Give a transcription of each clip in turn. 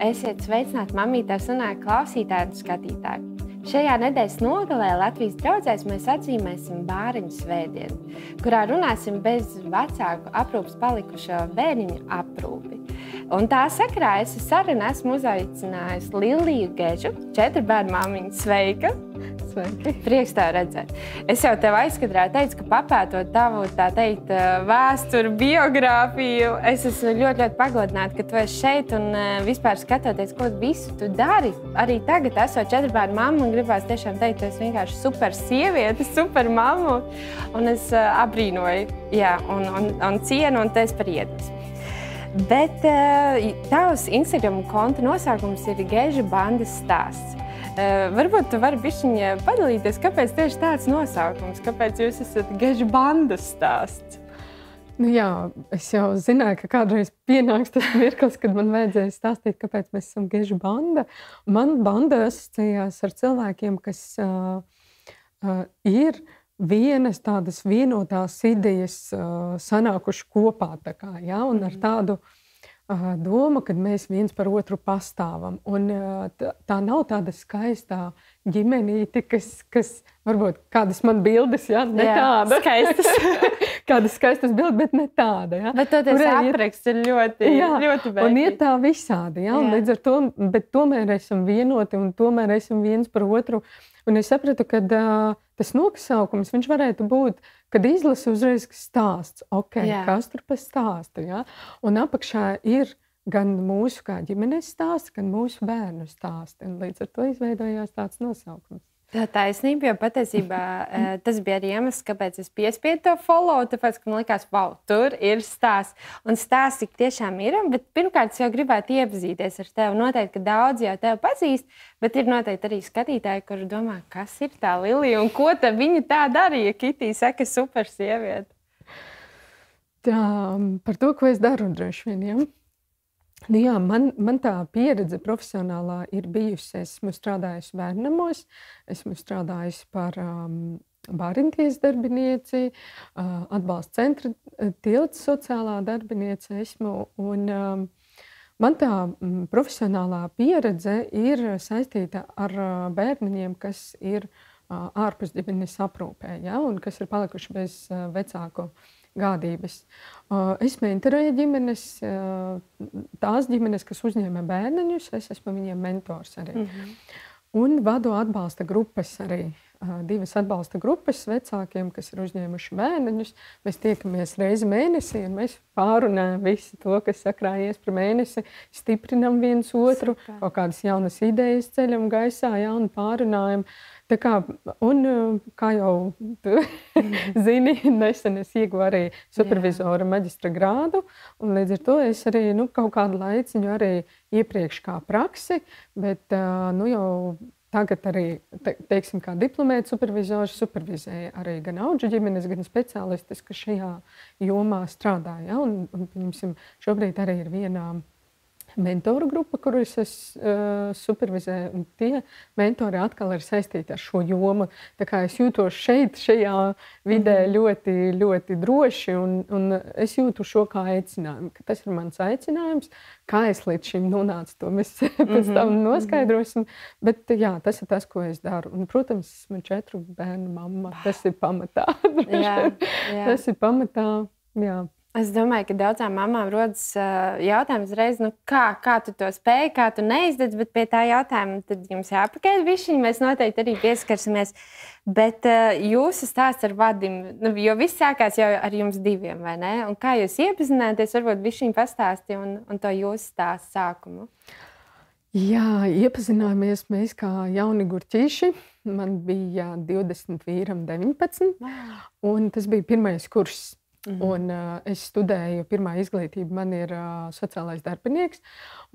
Esiet sveicināti mamītā sanāk klausītāji un skatītāji. Šajā nedēļas nogalē Latvijas draugzēs mēs atzīmēsim bāriņu svētdienu, kurā runāsim bez vecāku aprūpas palikušo bērniņu aprūpi. Un tā sakrā es sarunu esmu uzaicinājusi Liliju Gežu, četru bērnu māmiņu. Sveika! Sveiki. Prieks tev redzēt. Es jau tev aizkadrā teicu, ka papētot tavu teikt, vēsturi, biogrāfiju, es esmu ļoti, ļoti pagodināta, ka tu esi šeit un vispār skatoties, ko visu tu dari. Arī tagad, esot četru bērnu mammu, un gribās tiešām teikt, tu esi vienkārši super sieviete, super mammu. Un es abrīnoju, jā, un, un, un cienu, un esi par iedvesmu. Bet tavs Instagram konta nosaukums ir Geža bandas stāsts. Varbūt tu vari bišķiņa padalīties, kāpēc tieši tāds nosaukums, kāpēc jūs esat gežu bandas stāsts? Nu jā, es jau zināju, ka kādreiz pienāks tas mirklis, kad man vajadzēja stāstīt, kāpēc mēs esam gežu banda. Man banda asociējās ar cilvēkiem, kas uh, uh, ir vienas tādas vienotās idejas uh, sanākuši kopā. Tā kā, ja, un ar tādu uh, doma, ka mēs viens par otru pastāvam. Un, tā, tā nav tāda skaista ģimenīte, kas, kas varbūt kādas man bildes, ja? ne jā, tāda. Skaistas. kādas skaistas bildes, bet ne tāda. Ja? Bet tas apraksts ir ļoti, jā, ļoti bēgi. Un ir tā visādi, ja? un līdz ar to, bet tomēr esam vienoti un tomēr esam viens par otru. Un es sapratu, ka uh, tas nosaukums varētu būt uh, Kad izlasi uzreiz stāsts, okay, Jā. kas tur pa stāstu. Ja? Un apakšā ir gan mūsu ģimenes stāsts, gan mūsu bērnu stāsts. Līdz ar to izveidojās tāds nosaukums. Tā taisnība, jo patiesībā eh, tas bija arī iemesls, kāpēc es piespiedu to follow. Tāpēc, man liekas, wow, tur ir stāsts. Un stāsts tik tiešām ir. Bet pirmkārt, es jau gribētu iepazīties ar tevi. Noteikti, ka daudz jau tevi pazīst, bet ir noteikti arī skatītāji, kuriem domā, kas ir tā Lilija un ko viņa tā darīja. Kitī saka, super sieviete. Tā, par to, ko es daru, droši vien. Ja? Nu jā, man, man tā pieredze profesionālā ir bijusi. Esmu strādājusi bērnamos, esmu strādājusi par um, bāriņties darbinieci, uh, atbalsta centra uh, tilts sociālā darbiniece esmu. Un, um, man tā um, profesionālā pieredze ir saistīta ar uh, bērniņiem, kas ir uh, ārpus ģimenes aprūpē ja, un kas ir palikuši bez uh, vecāku uh, gādības. Es mentorēju ģimenes, tās ģimenes, kas uzņēma bērniņus, es esmu viņiem mentors arī. Mm -hmm. Un vadu atbalsta grupas arī. Divas atbalsta grupas vecākiem, kas ir uzņēmuši bērniņus. Mēs tiekamies reizi mēnesī, un mēs pārunājam visu to, kas sakrājies par mēnesi, stiprinam viens otru, Super. kaut kādas jaunas idejas ceļam gaisā, ja, un pārunājam. Tā kā, un, kā jau zini, nesen es ieguvu arī supervizora maģistra grādu. Līdz ar to es arī nu, kaut kādu laiciņu arī iepriekš kā praksi, bet nu, jau Tagad arī, te, teiksim, kā diplomēta supervizors supervizēja arī gan augu ģimenes, gan speciālistus, kas šajā jomā strādā. Ja? Un, un, šobrīd arī ir vienā mentoru grupa, kurus es uh, supervizēju. Tie mentori atkal ir saistīti ar šo jomu. Tā kā es jūtos šeit, šajā vidē mm -hmm. ļoti, ļoti droši, un, un es jūtu šo kā aicinājumu. Tas ir mans aicinājums, kā es līdz šim nonācu. To mēs pēc tam mhm, noskaidrosim. Bet jā, tas ir tas, ko es daru. Un, protams, esmu četru bērnu mamma. Tas ir pamatā. jā, jā. Tas ir pamatā. Jā. Es domāju, ka daudzām mamām rodas uh, jautājums, reiz, nu, kā, kā tu to spēj, kā tu neizdedz, bet pie tā jautājuma tad jums jāpakaļ višķiņi. Mēs noteikti arī pieskarsimies. Bet uh, jūsu stāsts ar vadim, nu, jo viss sākās jau ar jums diviem, vai ne? Un kā jūs iepazināties, varbūt višķiņi pastāsti un, un to jūsu stāstu sākumu. Jā, iepazināmies mēs kā jauni gurķīši. Man bija 20, vīram 19. Un tas bija pirmais kurs Mm. Un, uh, es studēju, pirmā izglītība man ir uh, sociālais darbinieks.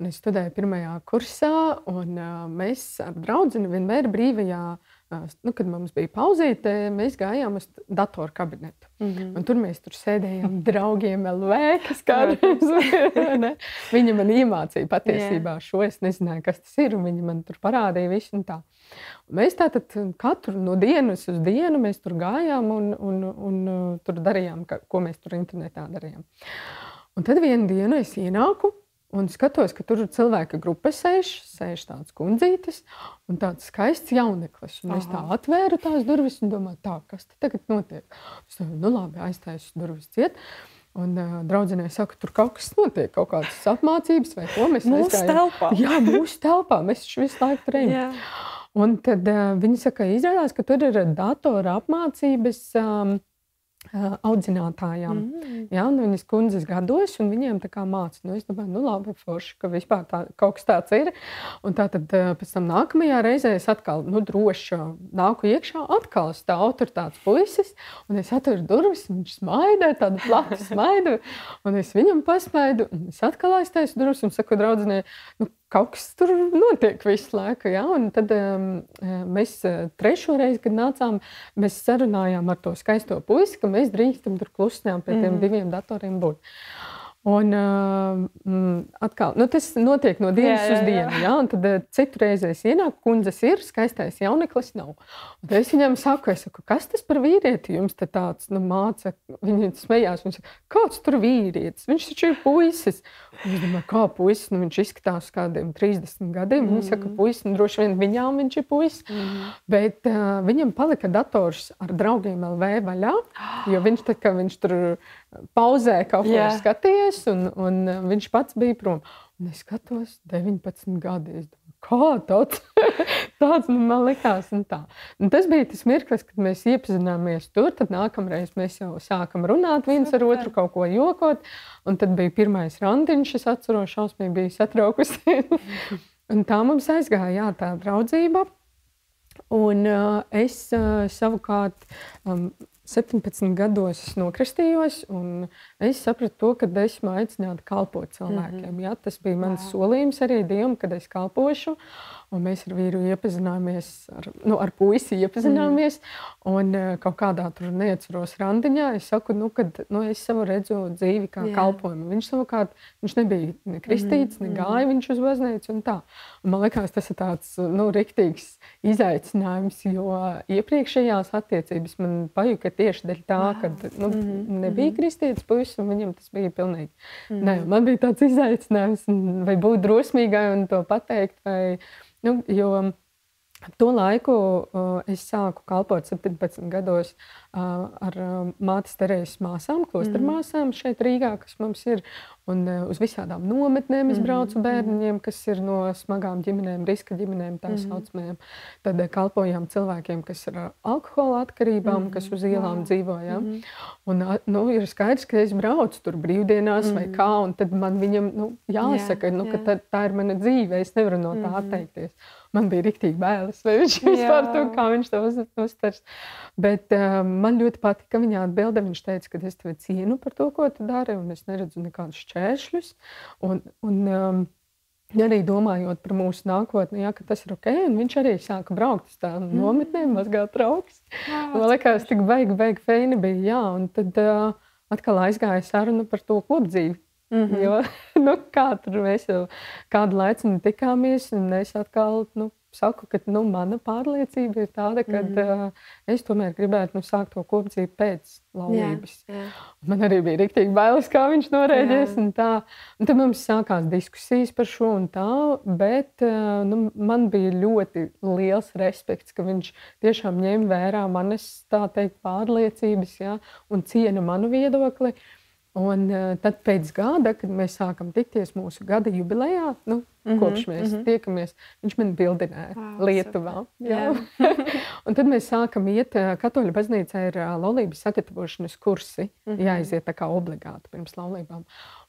Es studēju pirmajā kursā, un uh, mēs ar draugu vienmēr brīvajā uh, nu, kad mums bija pauzīte, mēs gājām uz datoru kabinetu. Mm -hmm. Un tur mēs tur sēdējām draugiem LV, kas kādreiz Viņa man iemācīja patiesībā yeah. šo. Es nezināju, kas tas ir, un viņa man tur parādīja visu. Mēs tātad katru no dienas uz dienu mēs tur gājām un, un, un, uh, tur darījām, ka, ko mēs tur internetā darījām. Un tad vienā dienā es ienāku Un skatos, ka tur ir cilvēka grupa sēž, sēž tāds kundzītis un tāds skaists jauneklis. Un es tā atvēru tās durvis un domāju, tā, kas te tagad notiek? Es domāju, nu labi, aiztaisu durvis ciet. Un uh, draudzenei saka, tur kaut kas notiek, kaut kādas apmācības vai ko mēs mūsu telpā. Jā, mūsu telpā. Mēs visu laiku tur ejam. Un tad uh, viņi saka, izrādās, ka tur ir datora apmācības. Um, audzinātājām. Mm. Ja, viņas kundzes gados, un viņiem tā kā māca. Nu, es domāju, nu labi, forši, ka vispār tā, kaut kas tāds ir. Un tā tad pēc tam nākamajā reizē es atkal nu, droši nāku iekšā, atkal stāv tur tāds puisis, un es atveru durvis, un viņš smaida, tādu platu smaidu, un es viņam pasmaidu, un es atkal aiztaisu durvis un saku draudzenei, nu, kaut kas tur notiek visu laiku. Ja? Un tad um, mēs trešo reizi, kad nācām, mēs sarunājām ar to skaisto puisi, ka mēs drīkstam tur klusnām pie tiem mm. diviem datoriem būt. Un uh, atkal, nu, tas notiek no dienas jā, jā, jā. uz dienu. Ja? Un tad citu reizi es ienāku, kundzes ir, skaistais jauneklis nav. Un tad es viņam saku, es saku, kas tas par vīrieti jums te tāds nu, māca? Viņi smējās, viņš saka, kāds tur vīrietis? Viņš taču ir puisis. Un es domāju, kā puisis, nu, viņš izskatās kādiem 30 gadiem. Mm. Viņi saka, puisis, nu, droši vien viņām viņš ir puisis. Mm. Bet uh, viņam palika dators ar draugiem LV vaļā, jo viņš, tā, viņš tur pauzē kaut ko skatījies, un, un viņš pats bija prom. Un es skatos, 19 gadi. Es domāju, kā tāds, tāds nu, man likās. Un tā. un tas bija tas mirklis, kad mēs iepazināmies tur. Tad nākamreiz mēs jau sākam runāt viens ar otru, kaut ko jokot. Un tad bija pirmais randiņš, es atceros, šausmīgi bija satraukusi. un tā mums aizgāja jā, tā draudzība. Un uh, es uh, savukārt um, 17 gados es nokristījos, un es sapratu, to, ka esmu aicināta kalpot cilvēkiem. Mm -hmm. ja, tas bija mans wow. solījums arī Dievam, kad es kalpošu. Un mēs ar vīru iepazināmies, ar, nu, ar puisi iepazināmies. Mm. Un uh, kaut kādā tur neatceros randiņā. Es saku, nu, kad nu, es savu redzu dzīvi kā yeah. kalpojumu. Viņš savukārt viņš nebija ne kristīts, mm. ne gāja viņš uz baznīcu. Un tā. Man liekas, tas ir tāds nu, riktīgs izaicinājums, jo iepriekšējās attiecības man pajuka tieši dēļ tā, ka nu, mm. nebija mm. kristīts puisis, un viņam tas bija pilnīgi. Mm. Nē, man bija tāds izaicinājums, vai būt drosmīgai un to pateikt. Vai, Nu, jo to laiku uh, es sāku kalpot 17 gados uh, ar mātes Terēzes māsām, klostermāsām mm. šeit Rīgā, kas mums ir. Un uz visādām nometnēm es braucu mm. bērniņiem, kas ir no smagām ģimenēm, riska ģimenēm, tā mm. saucamajām. Tad kalpojām cilvēkiem, kas ir alkohola atkarībām, kas uz ielām wow. dzīvo. Ja? Mm. Un, nu, ir skaidrs, ka es braucu tur brīvdienās vai kā, un tad man viņam nu, jāsaka, nu, ka tā, tā ir mana dzīve, es nevaru no tā atteikties. Man bija rīktīgi bailes, vai viņš vispār to, kā viņš to uz, uztvers. Bet um, man ļoti patika viņa atbilde. Viņš teica, ka es tevi cienu par to, ko tu dari, un es neredzu nekādus šķēršļus. Un, un, um, arī domājot par mūsu nākotni, ja, tas ir ok. Viņš arī sāka braukt uz tādām mm. nometnēm, mazgāt trauks. Man liekas, tik baigi, baigi feini bija. Jā, un tad uh, atkal aizgāja saruna par to kopdzīvi. Mm -hmm. Jo, nu, kā tur mēs jau kādu laiku tikāmies, un es atkal nu, saku, ka nu, mana pārliecība ir tāda, ka mm -hmm. uh, es tomēr gribētu nu, sākt to kopdzīvi pēc laulības. Jā, jā. Man arī bija rīktīgi bailes, kā viņš norēģēs. Un tā. un tad mums sākās diskusijas par šo un tā, bet uh, nu, man bija ļoti liels respekts, ka viņš tiešām ņem vērā manas teikt, pārliecības ja, un ciena manu viedokli. Uh, Un uh, tad pēc gada, kad mēs sākam tikties mūsu gada jubilejā, nu, mm -hmm, kopš mēs mm -hmm. tiekamies, viņš man bildināja wow, Lietuvā. un tad mēs sākam iet, uh, katoļu baznīcā ir uh, laulības sagatavošanas kursi, mm -hmm. jāiziet tā kā obligāti pirms laulībām.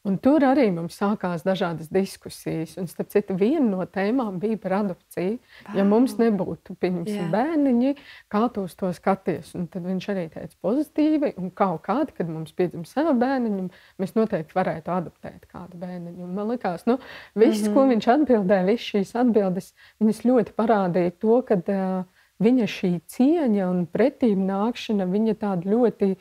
Un tur arī mums sākās dažādas diskusijas. Un, starp citu, viena no tēmām bija par adopciju. Ja mums nebūtu bērniņi, kā tu uz to skaties? Un tad viņš arī teica, pozitīvi, un kaut kādi, kad mums piedzimst savu bērniņu, mēs noteikti varētu adoptēt kādu bērniņu. Un man liekas, nu, viss, mm -hmm. ko viņš atbildēja, visas šīs atbildes, viņas ļoti parādīja to, ka uh, viņa šī cieņa un pretīm nākšana, viņa tāda ļoti ļoti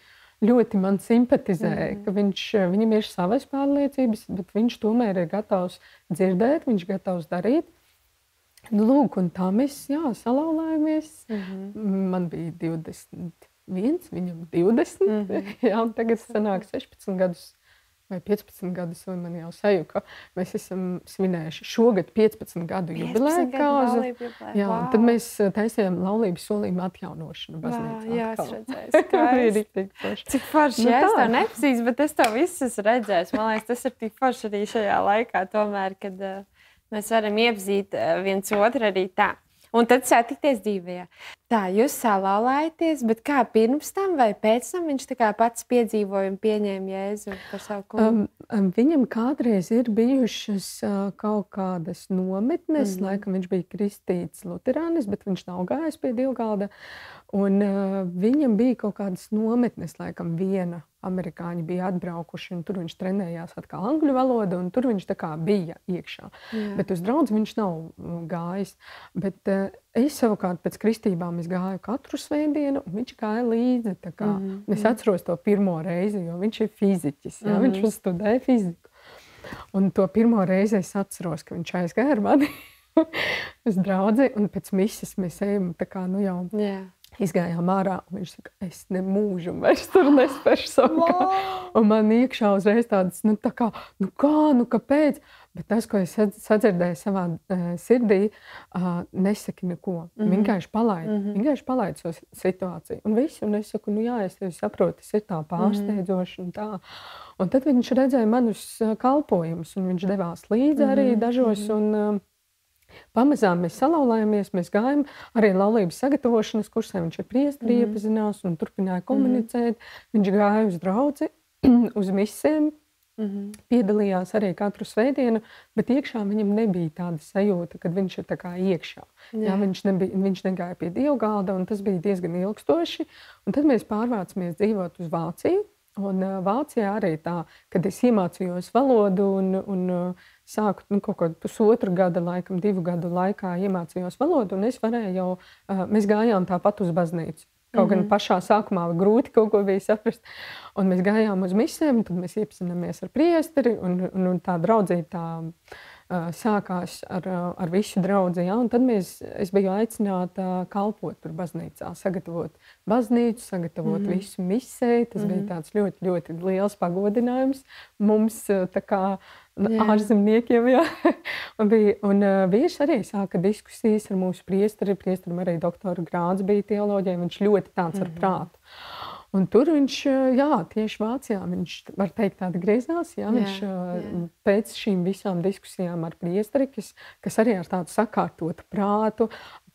man simpatizē, mm. ka viņš, viņam ir savas pārliecības, bet viņš tomēr ir gatavs dzirdēt, viņš ir gatavs darīt. Nu, lūk, un tā mēs jā, salauzāmies. Mm -hmm. Man bija 21, viņam 20. Mm -hmm. jā, tagad sanāk 16 gadus vai 15 gadus, vai man jau sajūta, ka mēs esam svinējuši šogad 15 gadu jubileju kāzu. Jā, wow. tad mēs eh, taisījām laulības solījumu atjaunošanu baznīcā. Jā, es redzēju, cik forši, nu, ja es to nepazīstu, bet es to visu esmu redzējis. Man liekas, tas ir tik forši arī šajā laikā, tomēr, kad uh, mēs varam iepazīt uh, viens otru arī tā. Un tad satikties dzīvē. Tā, jūs salauzāties, bet kā pirms tam vai pēc tam viņš pats piedzīvoja un pieņēma Jēzu par savu kungu? Um, viņam kādreiz ir bijušas uh, kaut kādas nometnes, mm -hmm. laikam viņš bija kristīts Lutānis, bet viņš nav gājis pie divgalda. Un, uh, viņam bija kaut kādas nometnes, laikam viena amerikāņi bija atbraukuši, un tur viņš trenējās atkal angļu valodu, un tur viņš bija iekšā. Jā. Bet uz draugu viņš nav mm, gājis. Bet, uh, es savukārt pēc kristībām gāju katru svētdienu, un viņš gāja līdzi. Mm -hmm. Es atceros to pirmo reizi, jo viņš ir fiziķis, jā, mm -hmm. viņš studēja fiziku. Un to pirmo reizi es atceros, ka viņš aizgāja ar mani uz draugu, un pēc misijas mēs ejam kā nu jau. Yeah Izgājām ārā, un viņš saka, es nemūžu vairs tur nespēju savu kāju. Un man iekšā uzreiz tādas, nu, tā kā, nu kā, nu kāpēc? Bet tas, ko es sadzirdēju savā uh, sirdī, uh, nesaki neko. Mm -hmm. Vienkārši palaid, mm -hmm. vienkārši palaid šo situāciju. Un viss, un es saku, nu jā, es tevi saprotu, tas ir tā pārsteidzoši un tā. Un tad viņš redzēja manus kalpojumus, un viņš devās līdzi arī mm -hmm. dažos. Un, uh, Pamazām mēs salauzāmies, mēs gājām arī laulības sagatavošanas kursā. Viņš ar priesteri mm -hmm. iepazinās un turpināja mhm. komunicēt. Mm -hmm. Viņš gāja uz draugu, uz misēm. Mm -hmm. Piedalījās arī katru svētdienu, bet iekšā viņam nebija tāda sajūta, ka viņš ir iekšā. Jā. Jā, viņš, nebija, viņš negāja pie dievgalda, un tas bija diezgan ilgstoši. Un tad mēs pārvācāmies dzīvot uz Vāciju. Un Vācijā arī tā, kad es iemācījos valodu un, un sāku nu, kaut kādu pusotru gadu, laikam, divu gadu laikā iemācījos valodu, un es varēju jau, mēs gājām tāpat uz baznīcu. Kaut mm -hmm. gan mhm. pašā sākumā grūti kaut ko bija saprast. Un mēs gājām uz misēm, tad mēs iepazināmies ar priesteri, un, un, un tā draudzība tā sākās ar, ar visu draugu. Ja? Tad mēs, es biju aicināta kalpot tur baznīcā, sagatavot baznīcu, sagatavot mm -hmm. visu misiju. Tas mm -hmm. bija mhm. ļoti, ļoti liels pagodinājums mums, kā jā. ārzemniekiem. Jā. un bija, un uh, vīrs arī sāka diskusijas ar mūsu priesteri. Priesterim arī doktora grāds bija teoloģija. Viņš ļoti tāds mm -hmm. ar mhm. prātu. Un tur viņš, jā, tieši Vācijā, viņš var teikt, tāda griezās. Jā, viņš jā, jā. pēc šīm visām diskusijām ar priesteri, kas, kas arī ar tādu sakārtotu prātu,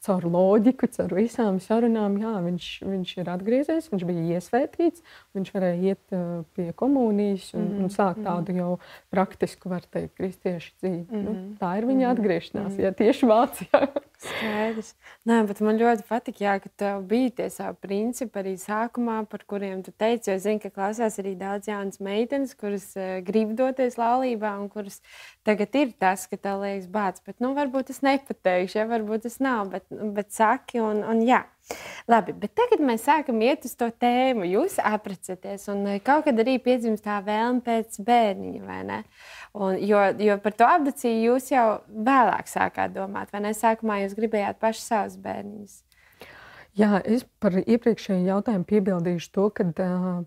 caur loģiku, caur visām sarunām, jā, viņš, viņš ir atgriezies, viņš bija iesvētīts, viņš varēja iet uh, pie komunijas un, mm -hmm. un sākt mhm. tādu jau praktisku, var teikt, kristiešu dzīvi. Mm -hmm. nu, mhm. tā ir viņa mhm. atgriešanās, mm -hmm. ja tieši Vācijā. Skaidrs. Nē, bet man ļoti patīk, ka tev bija tie savi principi arī sākumā, par kuriem tu teici. Es zinu, ka klausās arī daudz jaunas meitenes, kuras uh, grib doties laulībā un kuras tagad ir tas, ka tev liekas bāts. Bet, nu, varbūt es nepateikšu, ja varbūt tas nav. Bet bet saki, un, un jā. Labi, bet tagad mēs sākam iet uz to tēmu. Jūs apprecēties, un eh, kaut kad arī piedzimst tā vēlme pēc bērniņa, vai ne? Un, jo, jo par to abdiciju jūs jau vēlāk sākāt domāt, vai ne? Sākumā jūs gribējāt paši savus bērniņus. Jā, es par iepriekšējo jautājumu piebildīšu to, ka uh,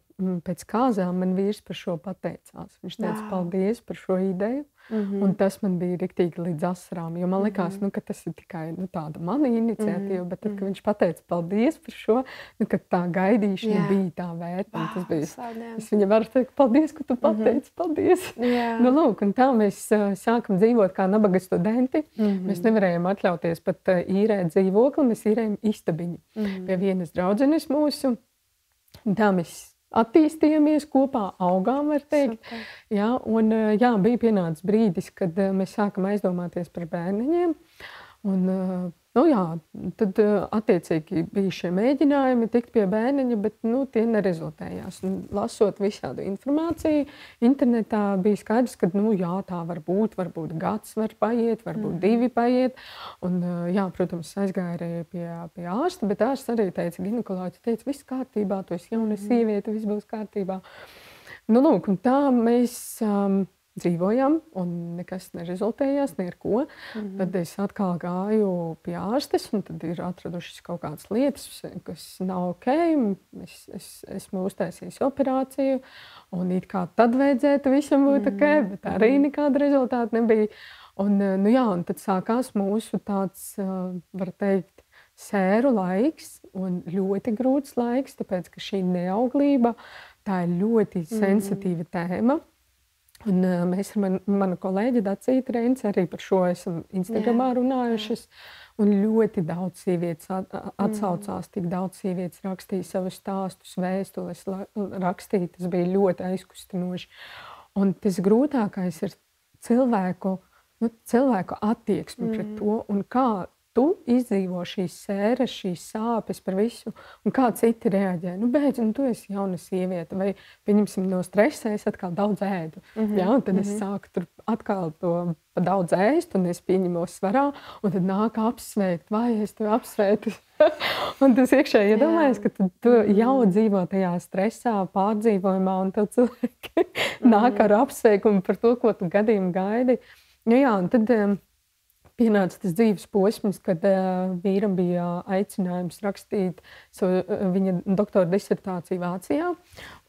pēc kāzām man vīrs par šo pateicās. Viņš teica, Jā. paldies par šo ideju. Mm -hmm. Un tas man bija rīktīgi līdz asarām. Man mm -hmm. nu, ka tas ir tikai nu, tāda mana iniciatīva. Mm -hmm. Bet tad, kad mhm. viņš pateica paldies par šo, nu, tā gaidīšana Jā. bija tā vērta. Wow, tas bija, sādien. es viņam varu teikt, paldies, ka tu mhm. pateici, mm -hmm. paldies. Jā. Nu, lūk, un tā mēs uh, sākam dzīvot kā nabaga studenti. Mm -hmm. Mēs nevarējām atļauties pat uh, īrēt dzīvokli, mēs īrējām istabiņu mm -hmm. pie vienas draudzenes mūsu. Tā mēs attīstījāmies kopā, augām, var teikt. Super. Jā, un, jā, bija pienācis brīdis, kad mēs sākam aizdomāties par bērniņiem. Un, Nu, jā, tad attiecīgi bija šie mēģinājumi tikt pie bērniņa, bet nu, tie nerezultējās. Un, lasot visādu informāciju, internetā bija skaidrs, ka nu, jā, tā var būt. Varbūt gads var paiet, varbūt mm. divi paiet. Un, jā, protams, aizgāja arī pie, pie ārsta, bet ārsts arī teica, ginekoloģis teica, viss kārtībā, tu esi jauna mm. sieviete, viss būs kārtībā. Nu, lūk, tā mēs. Um, dzīvojām, un nekas nerezultējās, neko. Mm -hmm. Tad es atkal gāju pie ārstes, un tad ir atradušas kaut kādas lietas, kas nav ok. Es, es esmu uztaisījis operāciju, un it kā tad vajadzētu visam būt ok, mhm. bet arī nekāda rezultāta nebija. Un, nu jā, un tad sākās mūsu tāds, var teikt, sēru laiks un ļoti grūts laiks, tāpēc ka šī neauglība tā ir ļoti mhm. sensitīva mm. tēma. Un, uh, mēs ar man, manu kolēģi Dacītu Reinci arī par šo esam Instagramā jā, runājušas. Un ļoti daudz sievietes atsaucās, tik daudz sievietes rakstīja savus stāstus, vēstules, rakstīja. Tas bija ļoti aizkustinoši. Un tas grūtākais ir cilvēku, nu, cilvēku attieksme mm. pret to un kā tu izdzīvo šīs sēras, šīs sāpes par visu, un kā citi reaģē. Nu, beidz, nu, tu esi jauna sieviete, vai pieņemsim no stresa, es atkal daudz ēdu. Mm -hmm. ja, un tad mm -hmm. es mhm. sāku tur atkal to daudz ēst, un es pieņemu svarā, un tad nāk apsveikt, vai es tevi apsveicu. un tas iekšēji iedomājas, ka tu, mhm. jau dzīvo tajā stresā, pārdzīvojumā, un tev cilvēki nāk ar apsveikumu par to, ko tu gadījumi gaidi. Nu, jā, un tad, um, pienāca tas dzīves posms, kad uh, vīram bija aicinājums rakstīt savu, uh, viņa doktora disertāciju Vācijā.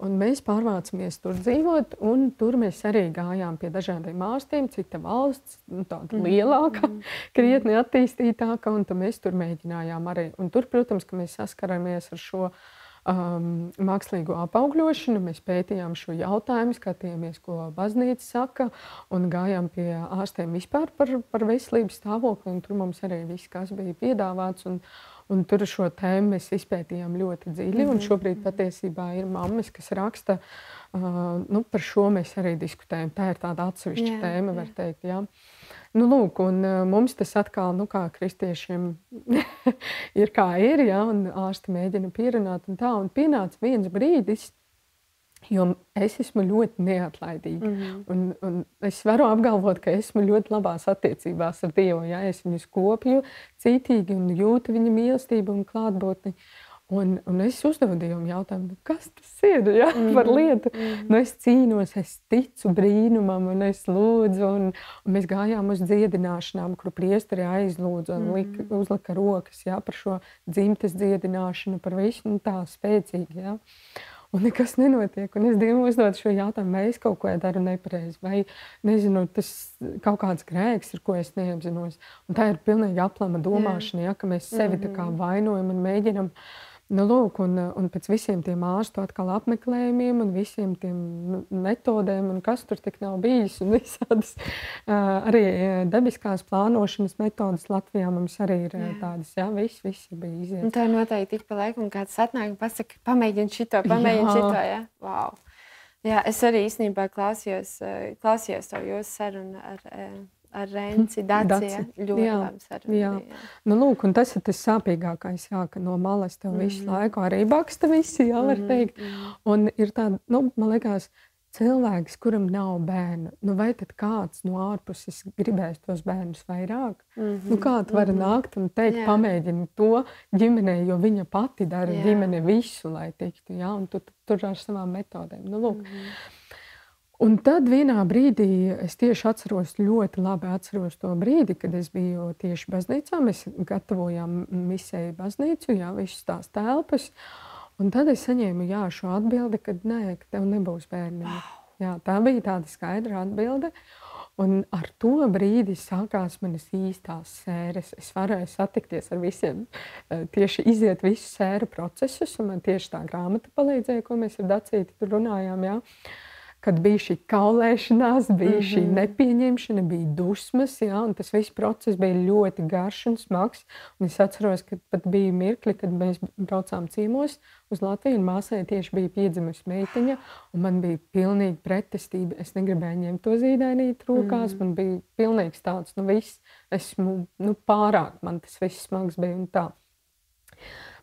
Mēs pārvācāmies tur dzīvot, un tur mēs arī gājām pie dažādiem ārstiem, cita valsts, nu, tāda mm. lielāka, mm. krietni attīstītāka, un mēs tur mēģinājām arī. Un tur, protams, ka mēs saskaramies ar šo um, mākslīgo apaugļošanu. Mēs pētījām šo jautājumu, skatījāmies, ko baznīca saka, un gājām pie ārstiem vispār par, par veselības stāvokli. Tur mums arī viss, kas bija piedāvāts. Un, Un tur šo tēmu mēs izpētījām ļoti dziļi. -hmm. Šobrīd patiesībā ir mammas, kas raksta, uh, nu, par šo mēs arī diskutējam. Tā ir tāda atsevišķa jā, tēma, var teikt. Jā. Nu, lūk, un uh, mums tas atkal, nu, kā kristiešiem, ir kā ir, ja, un ārsti mēģina pierunāt, un tā, un pienāca viens brīdis, jo es esmu ļoti neatlaidīga. Mm -hmm. un, un es varu apgalvot, ka esmu ļoti labās attiecībās ar Dievu. Ja? Es viņus kopju cītīgi un jūtu viņa mīlestību un klātbūtni. Un, un es uzdevu Dievam jautājumu, nu, kas tas ir ja, mm -hmm. par lietu. Mm -hmm. nu, es cīnos, es ticu brīnumam, un es lūdzu. Un, un mēs gājām uz dziedināšanām, kur priesteri aizlūdza un mm lika, uzlika rokas ja, par šo dzimtes dziedināšanu, par visu nu, tā spēcīgi. Ja un nekas nenotiek. Un es Dievam uzdodu šo jautājumu, vai es kaut ko daru nepareizi, vai nezinu, tas kaut kāds grēks ir, ko es neapzinos. Un tā ir pilnīgi aplama domāšana, ja, ka mēs sevi mm -hmm. vainojam un mēģinam Nu, lūk, un, un pēc visiem tiem ārstu apmeklējumiem un visiem tiem nu, metodēm, un kas tur tik nav bijis, un visādas uh, arī debiskās plānošanas metodas Latvijā mums arī ir jā. tādas, jā, viss, viss bija iziet. Un tā noteikti ik pa laikam kāds atnāk un pasaka, pamēģini šito, pamēģini šito, jā, wow. Jā, es arī īstenībā klausījos, klausījos to jūsu sarunu ar, ar Renci Dācijā. Ļoti jā, labi saruna. Jā. jā. Nu, lūk, un tas ir tas sāpīgākais, jā, ka no malas tev mm -hmm. visu laiku arī baksta visi, jā, var mm -hmm. teikt. Un ir tāda, nu, man liekas, cilvēks, kuram nav bērnu, nu vai tad kāds no ārpuses gribēs tos bērnus vairāk? Mm -hmm. nu, kā tu vari mm -hmm. nākt un teikt, jā. pamēģini to ģimenei, jo viņa pati dara jā. ģimene visu, lai tiktu, jā, un tu, tu tur ar savām metodēm. Nu, lūk. Mm -hmm. Un tad vienā brīdī es tieši atceros, ļoti labi atceros to brīdi, kad es biju tieši baznīcā. Mēs gatavojām misiju baznīcu, jā, visas tās telpas. Un tad es saņēmu jā, šo atbildi, ka nē, ka tev nebūs bērni. Jā, tā bija tāda skaidra atbilde. Un ar to brīdi sākās manas īstās sēras. Es varēju satikties ar visiem, eh, tieši iziet visu sēru procesus. Man tieši tā grāmata palīdzēja, ko mēs ar Dacīti tur runājām. Jā kad bija šī kaulēšanās, bija mm -hmm. šī mhm. nepieņemšana, bija dusmas, jā, un tas viss process bija ļoti garš un smags. Un es atceros, ka pat bija mirkli, kad mēs braucām ciemos uz Latviju, un māsai tieši bija piedzimusi meitiņa, un man bija pilnīgi pretestība. Es negribēju ņemt to zīdainīt rokās, mm man bija pilnīgs tāds, nu viss, esmu nu, pārāk, man tas viss smags bija un tā.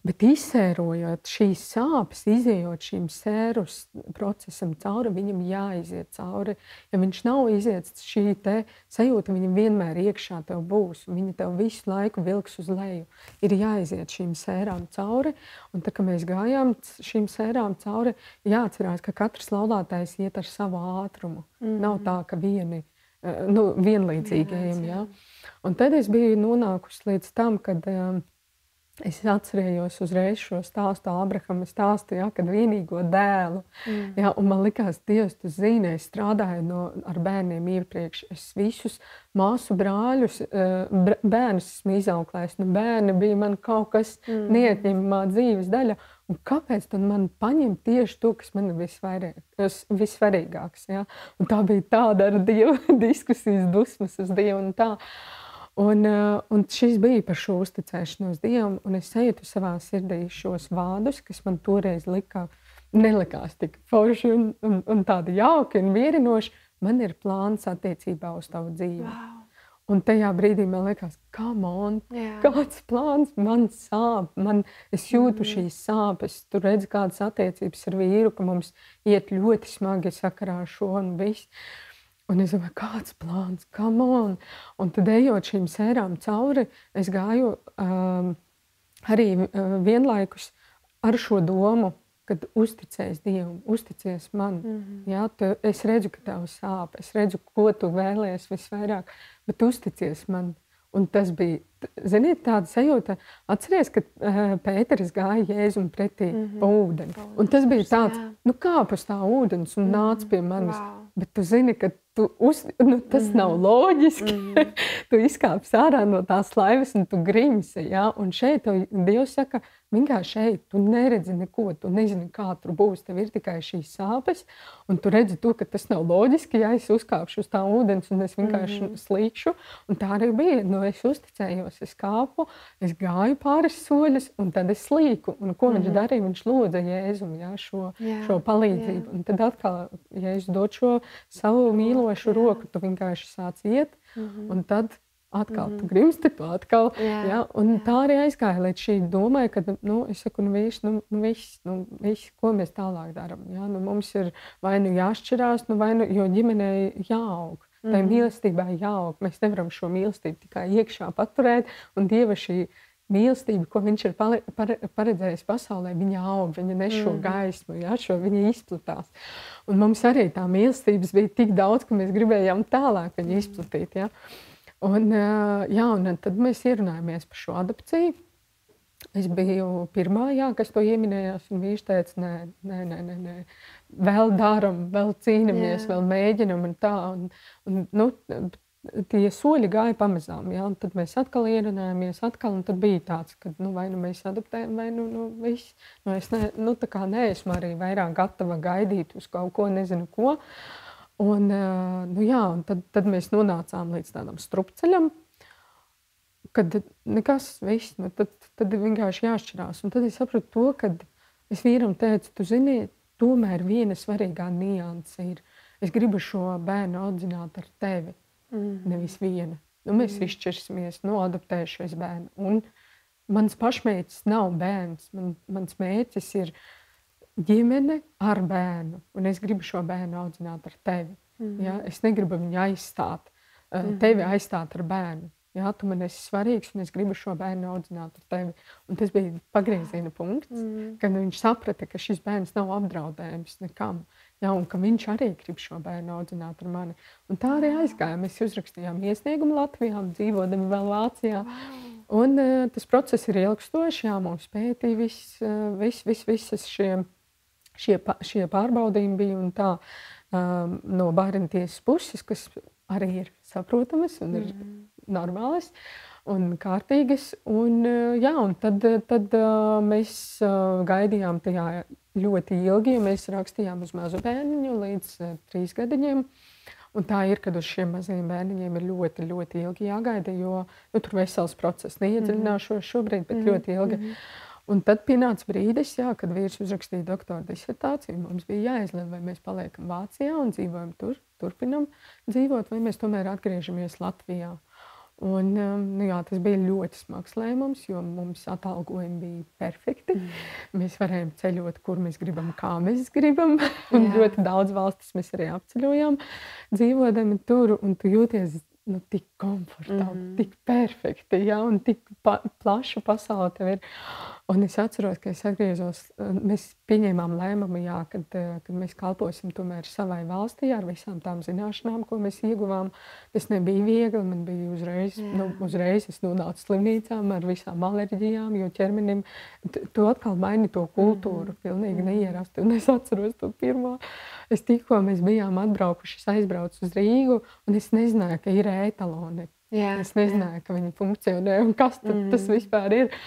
Bet izsērojot šīs sāpes, izējot šim sērus procesam cauri, viņam jāiziet cauri. Ja viņš nav iziets, šī sajūta viņam vienmēr iekšā tev būs. Viņa tev visu laiku vilks uz leju. Ir jāiziet šīm sērām cauri. Un tā kā mēs gājām šīm sērām cauri, jāatcerās, ka katrs laulātais iet ar savu ātrumu. Mm -hmm. Nav tā, ka vieni eh, nu, vienlīdzīgajiem. Ja? Un tad es biju nonākusi līdz tam, kad um, Es atcerējos uzreiz šo stāstu, Abrahama stāstu, ja, kad vienīgo dēlu. Mm. Ja, man liekas, Dievs, tu zini, es strādāju no, ar bērniem iepriekš. Es visus māsu brāļus, eh, bērnus esmu izauklējis. Nu, bērni bija man kaut kas mm. neatņemamā dzīves daļa. Un kāpēc tad man paņemt tieši to, kas man ir vissvarīgāks? Ja? Un tā bija tāda ar Dievu diskusijas dusmas uz Dievu. Un, eh, un šis bija par šo uzticēšanos Dievam, un es sajūtu savā sirdī šos vārdus, kas man toreiz lika, nelikās tik forši un, un, un tādi jauki un vierinoši. Man ir plāns attiecībā uz tavu dzīvi. Wow. Un tajā brīdī man liekas, on, Jā. kāds plāns man sāp. Man, es jūtu mm. šīs sāpes. Tur redzu, kādas attiecības ar vīru, ka mums iet ļoti smagi sakarā ar šo un visu. Un es domāju, kāds plāns, kam on? Un tad ejot šīm sērām cauri, es gāju um, arī uh, vienlaikus ar šo domu, kad uzticēs Dievam, uzticies man. Mm -hmm. Jā, tu, es redzu, ka tev sāp, es redzu, ko tu vēlējies visvairāk, bet uzticies man. Un tas bija, ziniet, tāda sajūta, atcerieties, ka uh, Pēteris gāja Jēzum pretī mm -hmm. pa ūdeni. Un tas bija tāds, jā. nu kāp uz tā ūdens un mm -hmm. nāc pie manis. Wow. Bet tu zini, ka tu uz, nu, tas mm -hmm. nav loģiski. Mm -hmm. tu izkāpsi ārā no tās laivas un tu grimsi. Ja? Un šeit Dievs saka, Vienkārši šeit tu neredzi neko, tu nezini, kā tur būs. Tev ir tikai šīs sāpes, un tu redzi, to, ka tas nav loģiski. Ja es uzkāpšu uz tā ūdens, un es vienkārši mm -hmm. slīkšu, un tā arī bija. Nu, es uzticējos, es kāpu, es gāju pāris soļus, un tad es slīku. Un ko mm -hmm. viņš mhm. darīja? Viņš lūdza Jēzum jā, šo, jā, šo palīdzību. Jā. Un tad atkal, ja es dodu šo savu mīlošu jā. roku, tu vienkārši sāc iet, mm -hmm. un tad Atkal mm -hmm. grimsti atkal. Jā, ja? Un jā. tā arī aizgāja līdz šī domai, ka nu, es saku, nu, viss, nu, nu, viss, nu, viss, ko mēs tālāk darām. Ja? Nu, mums ir vai nu jāšķirās, nu, vai nu, jo ģimenei jāaug. Tā mm -hmm. mīlestībai jāaug. Mēs nevaram šo mīlestību tikai iekšā paturēt. Un Dieva šī mīlestība, ko viņš ir paredzējis pasaulē, viņa aug, viņa nes šo mm. gaismu, ja, šo, viņa izplatās. Un mums arī tā mīlestības bija tik daudz, ka mēs gribējām tālāk viņu izplatīt. Ja. Mm. Un, jā, un tad mēs ierunājāmies par šo adopciju. Es biju pirmā, jā, kas to ieminējās, un viņš teica, nē, nē, nē, nē, nē. vēl darām, vēl cīnāmies, vēl mēģinām. Un tā, un, un, nu, tie soļi gāja pamazām. Ja? Tad mēs atkal ierunājāmies, atkal, un tad bija tāds, ka nu, vai nu mēs adaptējam, vai nu, nu viss. Nu, es ne, nu, neesmu arī vairāk gatava gaidīt uz kaut ko, nezinu ko. Uh, Un, nu jā, un tad, tad mēs nonācām līdz tādam strupceļam, kad nekas viss, nu, tad, tad vienkārši jāšķirās. Un tad es sapratu to, ka es vīram teicu, tu zini, tomēr viena svarīgā nianse ir, es gribu šo bērnu audzināt ar tevi, mm. nevis viena. Nu, mēs mm. izšķirsimies, nu, adoptēšu es bērnu. Un mans pašmērķis nav bērns, man, mans mērķis ir, uh, ģimene ar bērnu, un es gribu šo bērnu audzināt ar tevi. Mm -hmm. ja? Es negribu viņu aizstāt, mm -hmm. tevi aizstāt ar bērnu. Jā, tu man esi svarīgs, un es gribu šo bērnu audzināt ar tevi. Un tas bija pagrieziena punkts, mm. kad viņš saprata, ka šis bērns nav apdraudējums nekam. Jā, un ka viņš arī grib šo bērnu audzināt ar mani. Un tā arī aizgāja. Mēs uzrakstījām iesniegumu Latvijā, dzīvodami vēl Vācijā. Un, uh, tas process ir ilgstošs, jā, mums pētīja viss, uh, vis, vis, visas šie šie, pārbaudījumi bija un tā um, no bērnu tiesas puses, kas arī ir saprotamas un ir mm. normālas un kārtīgas. Un, uh, jā, un tad, tad uh, mēs uh, gaidījām tajā ļoti ilgi, ja mēs rakstījām uz mazu bērniņu līdz trīs gadiņiem. Un tā ir, kad uz šiem mazajiem bērniņiem ir ļoti, ļoti ilgi jāgaida, jo nu, tur vesels process neiedziļināšos šobrīd, bet mm -hmm. ļoti ilgi. Mm -hmm. Un tad pienāca brīdis, jā, kad vīrs uzrakstīja doktora disertāciju. Mums bija jāizlemj, vai mēs paliekam Vācijā un dzīvojam tur, turpinam dzīvot, vai mēs tomēr atgriežamies Latvijā. Un, um, nu, jā, tas bija ļoti smags lēmums, jo mums atalgojumi bija perfekti. Mm. Mēs varējām ceļot, kur mēs gribam, kā mēs gribam. un ļoti daudz valstis mēs arī apceļojām, dzīvojam tur. Un tu jūties nu, tik komfortabli, mm tik perfekti, ja, un tik pa, plaša pasaule tev ir. Un es atceros, ka es atgriezos, mēs pieņēmām lēmumu, jā, kad, kad mēs kalposim tomēr savai valstī ar visām tām zināšanām, ko mēs ieguvām. Tas nebija viegli, man bija uzreiz, jā. nu, uzreiz es nonācu slimnīcām ar visām alerģijām, jo ķermenim tu atkal maini to kultūru, -hmm. pilnīgi neierasti. Un es atceros to pirmo, es tikko mēs bijām atbraukuši, es aizbraucu uz Rīgu, un es nezināju, ka ir etaloni. Jā, es nezināju, jā. ka viņi funkcionē un kas tad, mm tas vispār ir.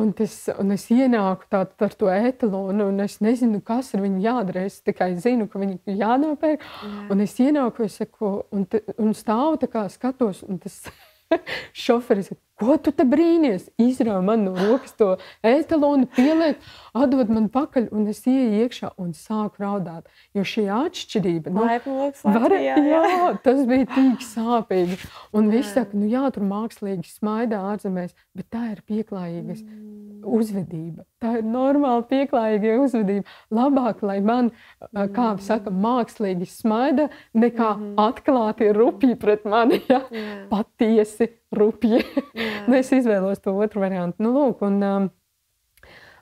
Un, tas, un es ienāku tā, ar to etalonu, un es nezinu, kas ar viņu jādara. Es tikai zinu, ka viņi ir jānopērk. Jā. Un es ienāku, es saku, un, un stāvu tā kā skatos, un tas šoferis Ko tu te brīnies? Izrauj man no rokas to etalonu, pieliek, atdod man pakaļ, un es ieju iekšā un sāku raudāt. Jo šī atšķirība, nu, var, jā, jā, tas bija tik sāpīgi. Un viss saka, nu jā, tur mākslīgi smaidā ārzemēs, bet tā ir pieklājīgas mm. uzvedība. Tā ir normāla pieklājīga uzvedība. Labāk, lai man, mm. kā saka, mākslīgi smaida, nekā mm. atklāti rupji pret mani, ja? patiesi rupji. Nu, es izvēlos to otru variantu. Nu, lūk, un, um,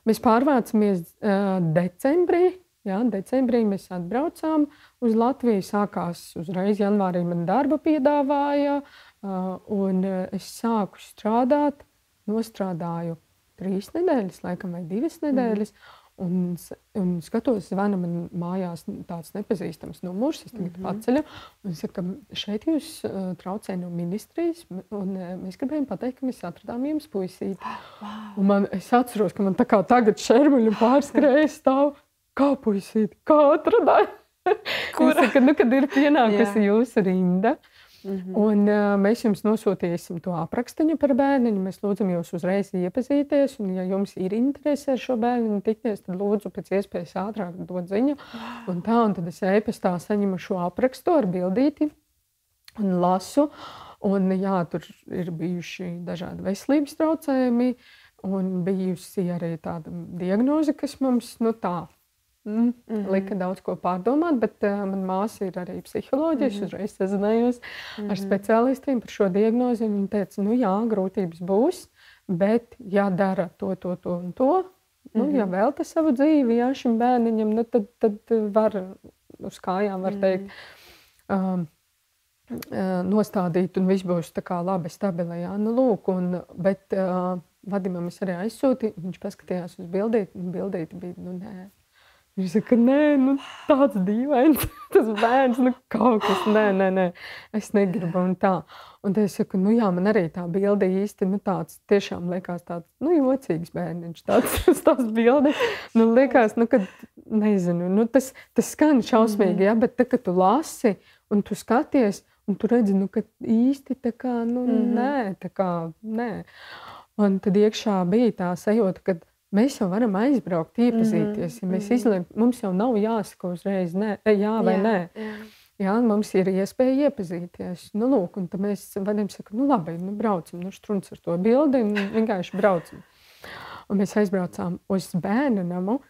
mēs pārvācamies uh, decembrī. Jā, decembrī mēs atbraucām uz Latviju. Sākās uzreiz janvārī man darba piedāvāja, uh, un uh, es sāku strādāt. Nostrādāju trīs nedēļas, laikam, vai divas nedēļas. Mm. Un, un skatos, zvana man mājās tāds nepazīstams numurs. Es tagad mm -hmm. paceļu un saku, šeit jūs uh, traucē no ministrijas. Un, uh, mēs gribējām pateikt, ka mēs atradām jums puisīti. Wow. Un man, es atceros, ka man tā kā tagad šermuļu pārskrēja stāv. Kā puisīti, kā atradāt? Kur? Saku, nu, kad ir pienākusi jūsu rinda. Uh, Mm -hmm. Un, uh, mēs jums nosūtīsim to aprakstu par bērnu. Mēs lūdzam jūs uzreiz iepazīties. Un, ja jums ir interese ar šo bērnu tikties, tad lūdzu pēc iespējas ātrāk dot ziņu. Un tā, un tad es e-pastā saņemu šo aprakstu ar bildīti un lasu. Un, jā, tur ir bijuši dažādi veselības traucējumi, un bijusi arī tāda diagnoze, kas mums nu, tā Mm, mm -hmm. Lika daudz ko pārdomāt, bet uh, manā māsā ir arī psiholoģija. Mm -hmm. Es uzreiz sazinājos mm -hmm. ar mhm. speciālistiem par šo diagnozi. Viņa teica, nu jā, grūtības būs, bet jādara to, to, to un to. Nu, mm -hmm. Ja mhm. velta savu dzīvi jā, šim bērniņam, nu, tad, tad var uz kājām var teikt. Mm -hmm. um, nostādīt, un viss būs tā kā labi, stabili. Jā, nu, lūk, un, bet uh, Vadimam es arī aizsūtīju, viņš paskatījās uz bildīti, un bildīti bija, nu, nē, Viņš saka, nē, nu, tāds dīvains, tas bērns, nu, kaut kas, nē, nē, nē, es negribu. Un, tā. un es saku, nu, jā, man arī tā bilde īsti, nu, tāds tiešām liekas tāds, nu, jocīgs bērniņš, tāds, tāds bilde. Nu, liekas, nu, kad, nezinu, nu, tas, tas skan šausmīgi, ja, bet tā, kad tu lasi un tu skaties, un tu redzi, nu, ka īsti tā kā, nu, mm -hmm. nē, tā kā, nē. Un tad iekšā bija tā sajūta, ka Mēs jau varam aizbraukt, iepazīties. Ja mēs mm -hmm. izlemjam, mums jau nav jāsaka uzreiz ne, e, jā vai jā, nē. Jā. Jā, mums ir iespēja iepazīties. Nu, lūk, un tad mēs varam teikt, nu, labi, nu, braucam, nu, strūns ar to bildi un vienkārši braucam. Un mēs aizbraucām uz bērnu namu.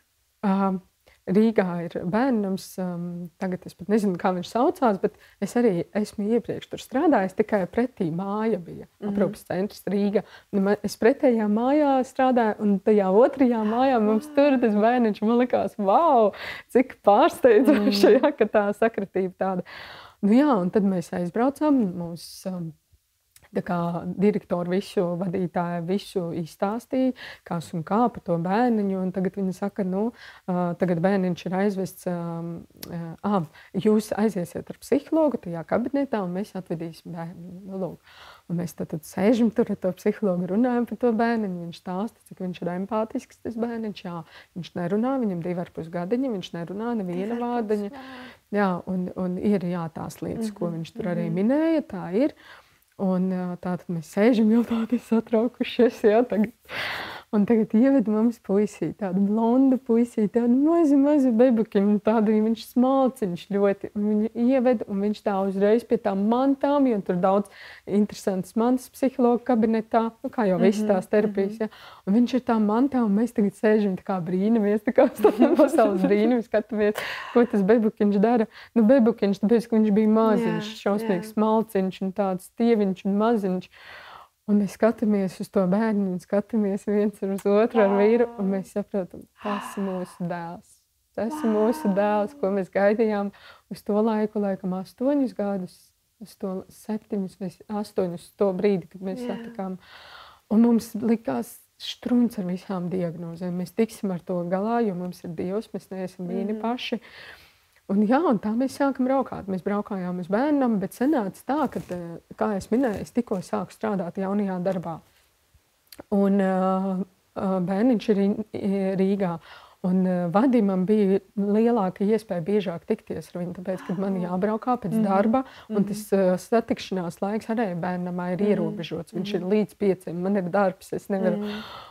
Uh, Rīgā ir bērnams, um, tagad es pat nezinu, kā viņš saucās, bet es arī esmu iepriekš tur strādājis. Tikai pretī māja bija mm -hmm. aprūpes centrs Rīga. Nu, es pretējā mājā strādāju, un tajā otrajā mājā mums tur tas bērniņš man likās, wow, cik pārsteidzoši, mm -hmm. ja, ka tā sakritība tāda. Nu, jā, un tad mēs aizbraucām. Mūs, um, direktori visu vadītāju visu izstāstīja, kas un kā par to bērniņu. Tagad viņi saka, nu, tagad bērniņš ir aizvests, ah, jūs aiziesiet ar psihologu tajā kabinetā un mēs atvedīsim bērnu. Nu, lūk. un mēs tad, tad sēžam tur ar to psihologu, runājam par to bērnu. Viņš stāsta, cik viņš ir empātisks. Tas bērniņš, jā, viņš nerunā, viņam divi ar pus gadiņi, viņš nerunā neviena vārdiņa. Jā, un, un ir jā, tās lietas, mm -hmm. ko viņš tur arī mhm. minēja. Tā ir. Un tā tad mēs sēžam jau tādi satraukušies. Jā, tagad. Un tagad ieveda mums puisī, tādu blondu puisī, tādu mazu, mazu bebukiņu, tādu viņš smalciņš ļoti. Un viņu ieveda, un viņš tā uzreiz pie tām mantām, jo tur daudz interesantas mantas psihologa kabinetā, nu, kā jau visas tās mhm, terapijas. Mhm. Ja. Un viņš ir tā mantā, un mēs tagad sēžam tā kā brīnamies, tā kā stāvam pasaules brīnumi, skatāmies, ko tas bebukiņš dara. Nu, bebukiņš, tāpēc, ka viņš bija maziņš, šausmīgs smalciņš un tāds tieviņš un maziņš. Un mēs skatāmies uz to bērnu, un skatāmies viens uz otru ar vīru, un mēs saprotam, tas ir mūsu dēls. Tas ir mūsu dēls, ko mēs gaidījām uz to laiku, laikam, astoņus gadus, uz to septiņus vai astoņus, to brīdi, kad mēs satikām. Un mums likās strūns ar visām diagnozēm. Mēs tiksim ar to galā, jo mums ir Dievs, mēs neesam vieni mm. paši. Uh, Un, jā, un tā mēs sākām braukāt. Mēs braukājām uz bērnam, bet sanāca tā, ka, eh, kā jau minēju, es tikko sāku strādāt jaunajā darbā. Un uh, bērniņš ir Rīgā. Un uh, Vadimam bija lielāka iespēja biežāk tikties ar viņu, tāpēc, kad man jābraukā pēc mm. darba, un tas uh, satikšanās laiks arī bērnam ir mm. ierobežots. Viņš ir līdz pieciem, man ir darbs, es nevaru.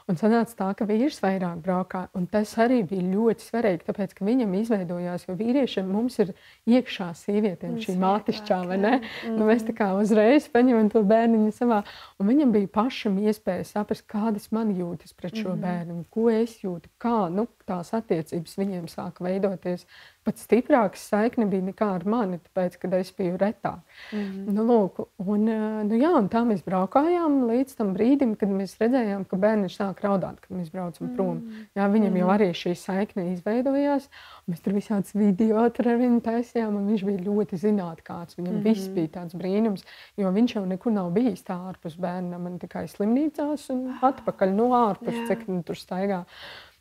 Un sanāca tā, ka vīrs vairāk braukā. Un tas arī bija ļoti svarīgi, tāpēc, ka viņam izveidojās, jo vīriešiem mums ir iekšā sievietēm šī mātišķā, vai ne? Nu, mēs tā kā uzreiz paņemam to bērniņu savā. Un viņam bija pašam iespēja saprast, kādas man jūtas pret šo bērnu, ko es jūtu, kā nu, tās attiecības viņiem sāka veidoties pat stiprāka saikne bija nekā ar mani, tāpēc, kad es biju retāk. Mm -hmm. nu, lūk, un, nu, jā, un tā mēs braukājām līdz tam brīdim, kad mēs redzējām, ka bērniņš sāk raudāt, kad mēs braucam mm -hmm. prom. Jā, viņam mm -hmm. jau arī šī saikne izveidojās. Mēs tur visādas video ar viņu taisījām, un viņš bija ļoti zinātnāks. Viņam mm -hmm. viss bija tāds brīnums, jo viņš jau nekur nav bijis tā ārpus bērnam, man tikai slimnīcās un atpakaļ no ārpus, cik nu, tur staigā.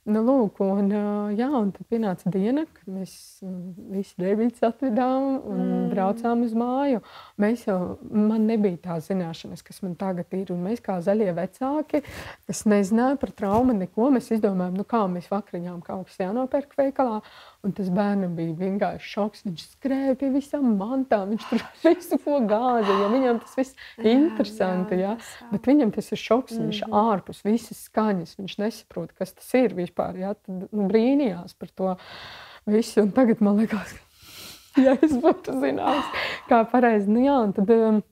Nu, lūk, un, jā, un tad pienāca diena, kad mēs visi debītus atvedām un mm. braucām uz māju. Mēs jau, man nebija tā zināšanas, kas man tagad ir. Un mēs kā zaļie vecāki, kas nezināja par traumu neko, mēs izdomājām, nu kā mēs vakariņām kaut kas jānopērk veikalā. Un tas bērnam bija vienkārši šoks. Viņš skrēja pie visām mantām, viņš tur visu ko gāza. Ja viņam tas viss ir interesanti, jā, jā. bet viņam tas ir šoks. Mm. Viņš mhm. ārpus visas skaņas, viņš nesaprot, kas tas ir vispār. Jā, tad nu, brīnījās par to visu. Un tagad man liekas, ka ja es būtu zinājis, kā pareizi. Nu, jā, tad, um,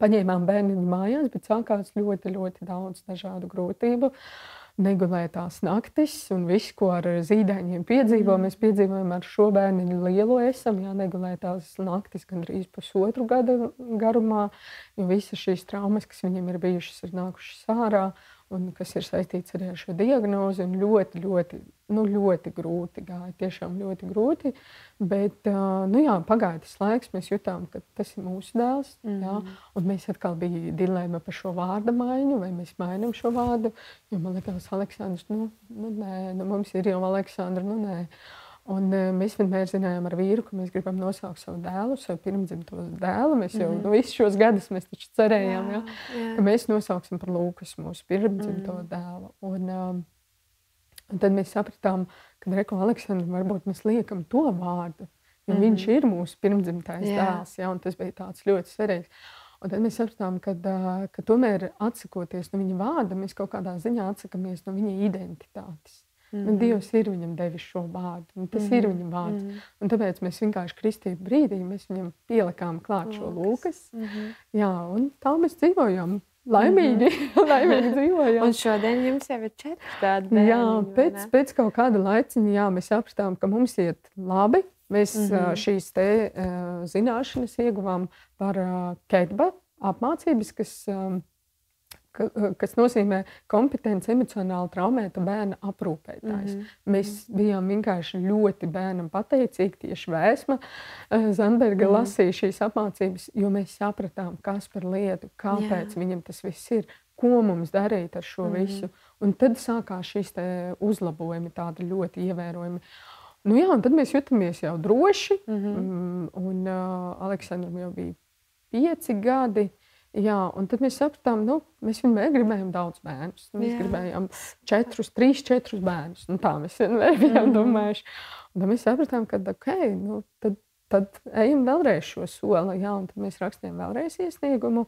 Paņēmām bērnu mājās, bet sākās ļoti, ļoti daudz dažādu grūtību. Uh, negulētās naktis un viss, ko ar zīdaiņiem piedzīvo. Mm. Mēs piedzīvojam ar šo bērnu lielu esam, jā, negulētās naktis gandrīz pusotru gadu garumā, jo visas šīs traumas, kas viņam ir bijušas, ir nākušas ārā un kas ir saistīts arī ar šo diagnozi. Ļoti, ļoti, nu, ļoti grūti gāja. Tiešām ļoti grūti. Bet nu, jā, pagāja tas laiks, mēs jutām, ka tas ir mūsu dēls. Mm. Jā, un mēs atkal bijām dilēma par šo vārdu maiņu, vai mēs mainām šo vārdu. Jo man liekas, Aleksandrs, nu, nu, nē, nu, mums ir jau Aleksandrs, nu, nē. Un, uh, mēs vienmēr zinājām ar vīru, ka mēs gribam nosaukt savu dēlu, savu pirmdzimto dēlu. Mēs jau mm -hmm. nu, visus šos gadus cerējām, jā, jā. Jā. ka mēs nosauksim par Lūkas mūsu pirmdzimto mm -hmm. dēlu. Un, um, un tad mēs sapratām, ka Reko Aleksandram varbūt mēs liekam to vārdu, jo mm -hmm. viņš ir mūsu pirmdzimtais jā. dēls. Jā, tas bija tāds ļoti svarīgs. Un tad mēs sapratām, ka, ka tomēr atsakoties no viņa vārda, mēs kaut kādā ziņā atsakāmies no viņa identitātes. Mm -hmm. Dievs ir viņam devis šo vārdu. Tas mm -hmm. ir viņa vārds. Mm -hmm. Un tāpēc mēs vienkārši kristību brīdī mēs pielikām klāt šo lūkas. Mm -hmm. Jā, un tā mēs dzīvojam. Laimīgi, mm -hmm. laimīgi dzīvojam. Un šodien jums jau ir četri tādi bērni. Jā, pēc, pēc kaut kāda laiciņa jā, mēs sapratām, ka mums iet labi. Mēs mm -hmm. šīs te, uh, zināšanas ieguvām par uh, ketba apmācības, kas um, kas nozīmē kompetenci emocionāli traumēta bērna aprūpētājs. Mm -hmm. Mēs bijām vienkārši ļoti bērnam pateicīgi, tieši vēsma eh, Zandberga mm -hmm. lasīja šīs apmācības, jo mēs sapratām, kas par lietu, kāpēc Jā. viņam tas viss ir, ko mums darīt ar šo mm -hmm. visu. Un tad sākās šīs uzlabojumi, tādi ļoti ievērojami. Nu jā, un tad mēs jutāmies jau droši, mm -hmm. un uh, Aleksandram jau bija pieci gadi. Jā, un tad mēs sapratām, nu, mēs vienmēr gribējām daudz bērnu. Nu, mēs Jā. gribējām četrus, trīs, četrus bērnus. Nu, tā mēs vienmēr bijām mm -hmm. domājuši. Un tad mēs sapratām, ka okay, nu, tad, tad ejam vēlreiz šo soli. Jā, un tad mēs rakstījām vēlreiz iesniegumu.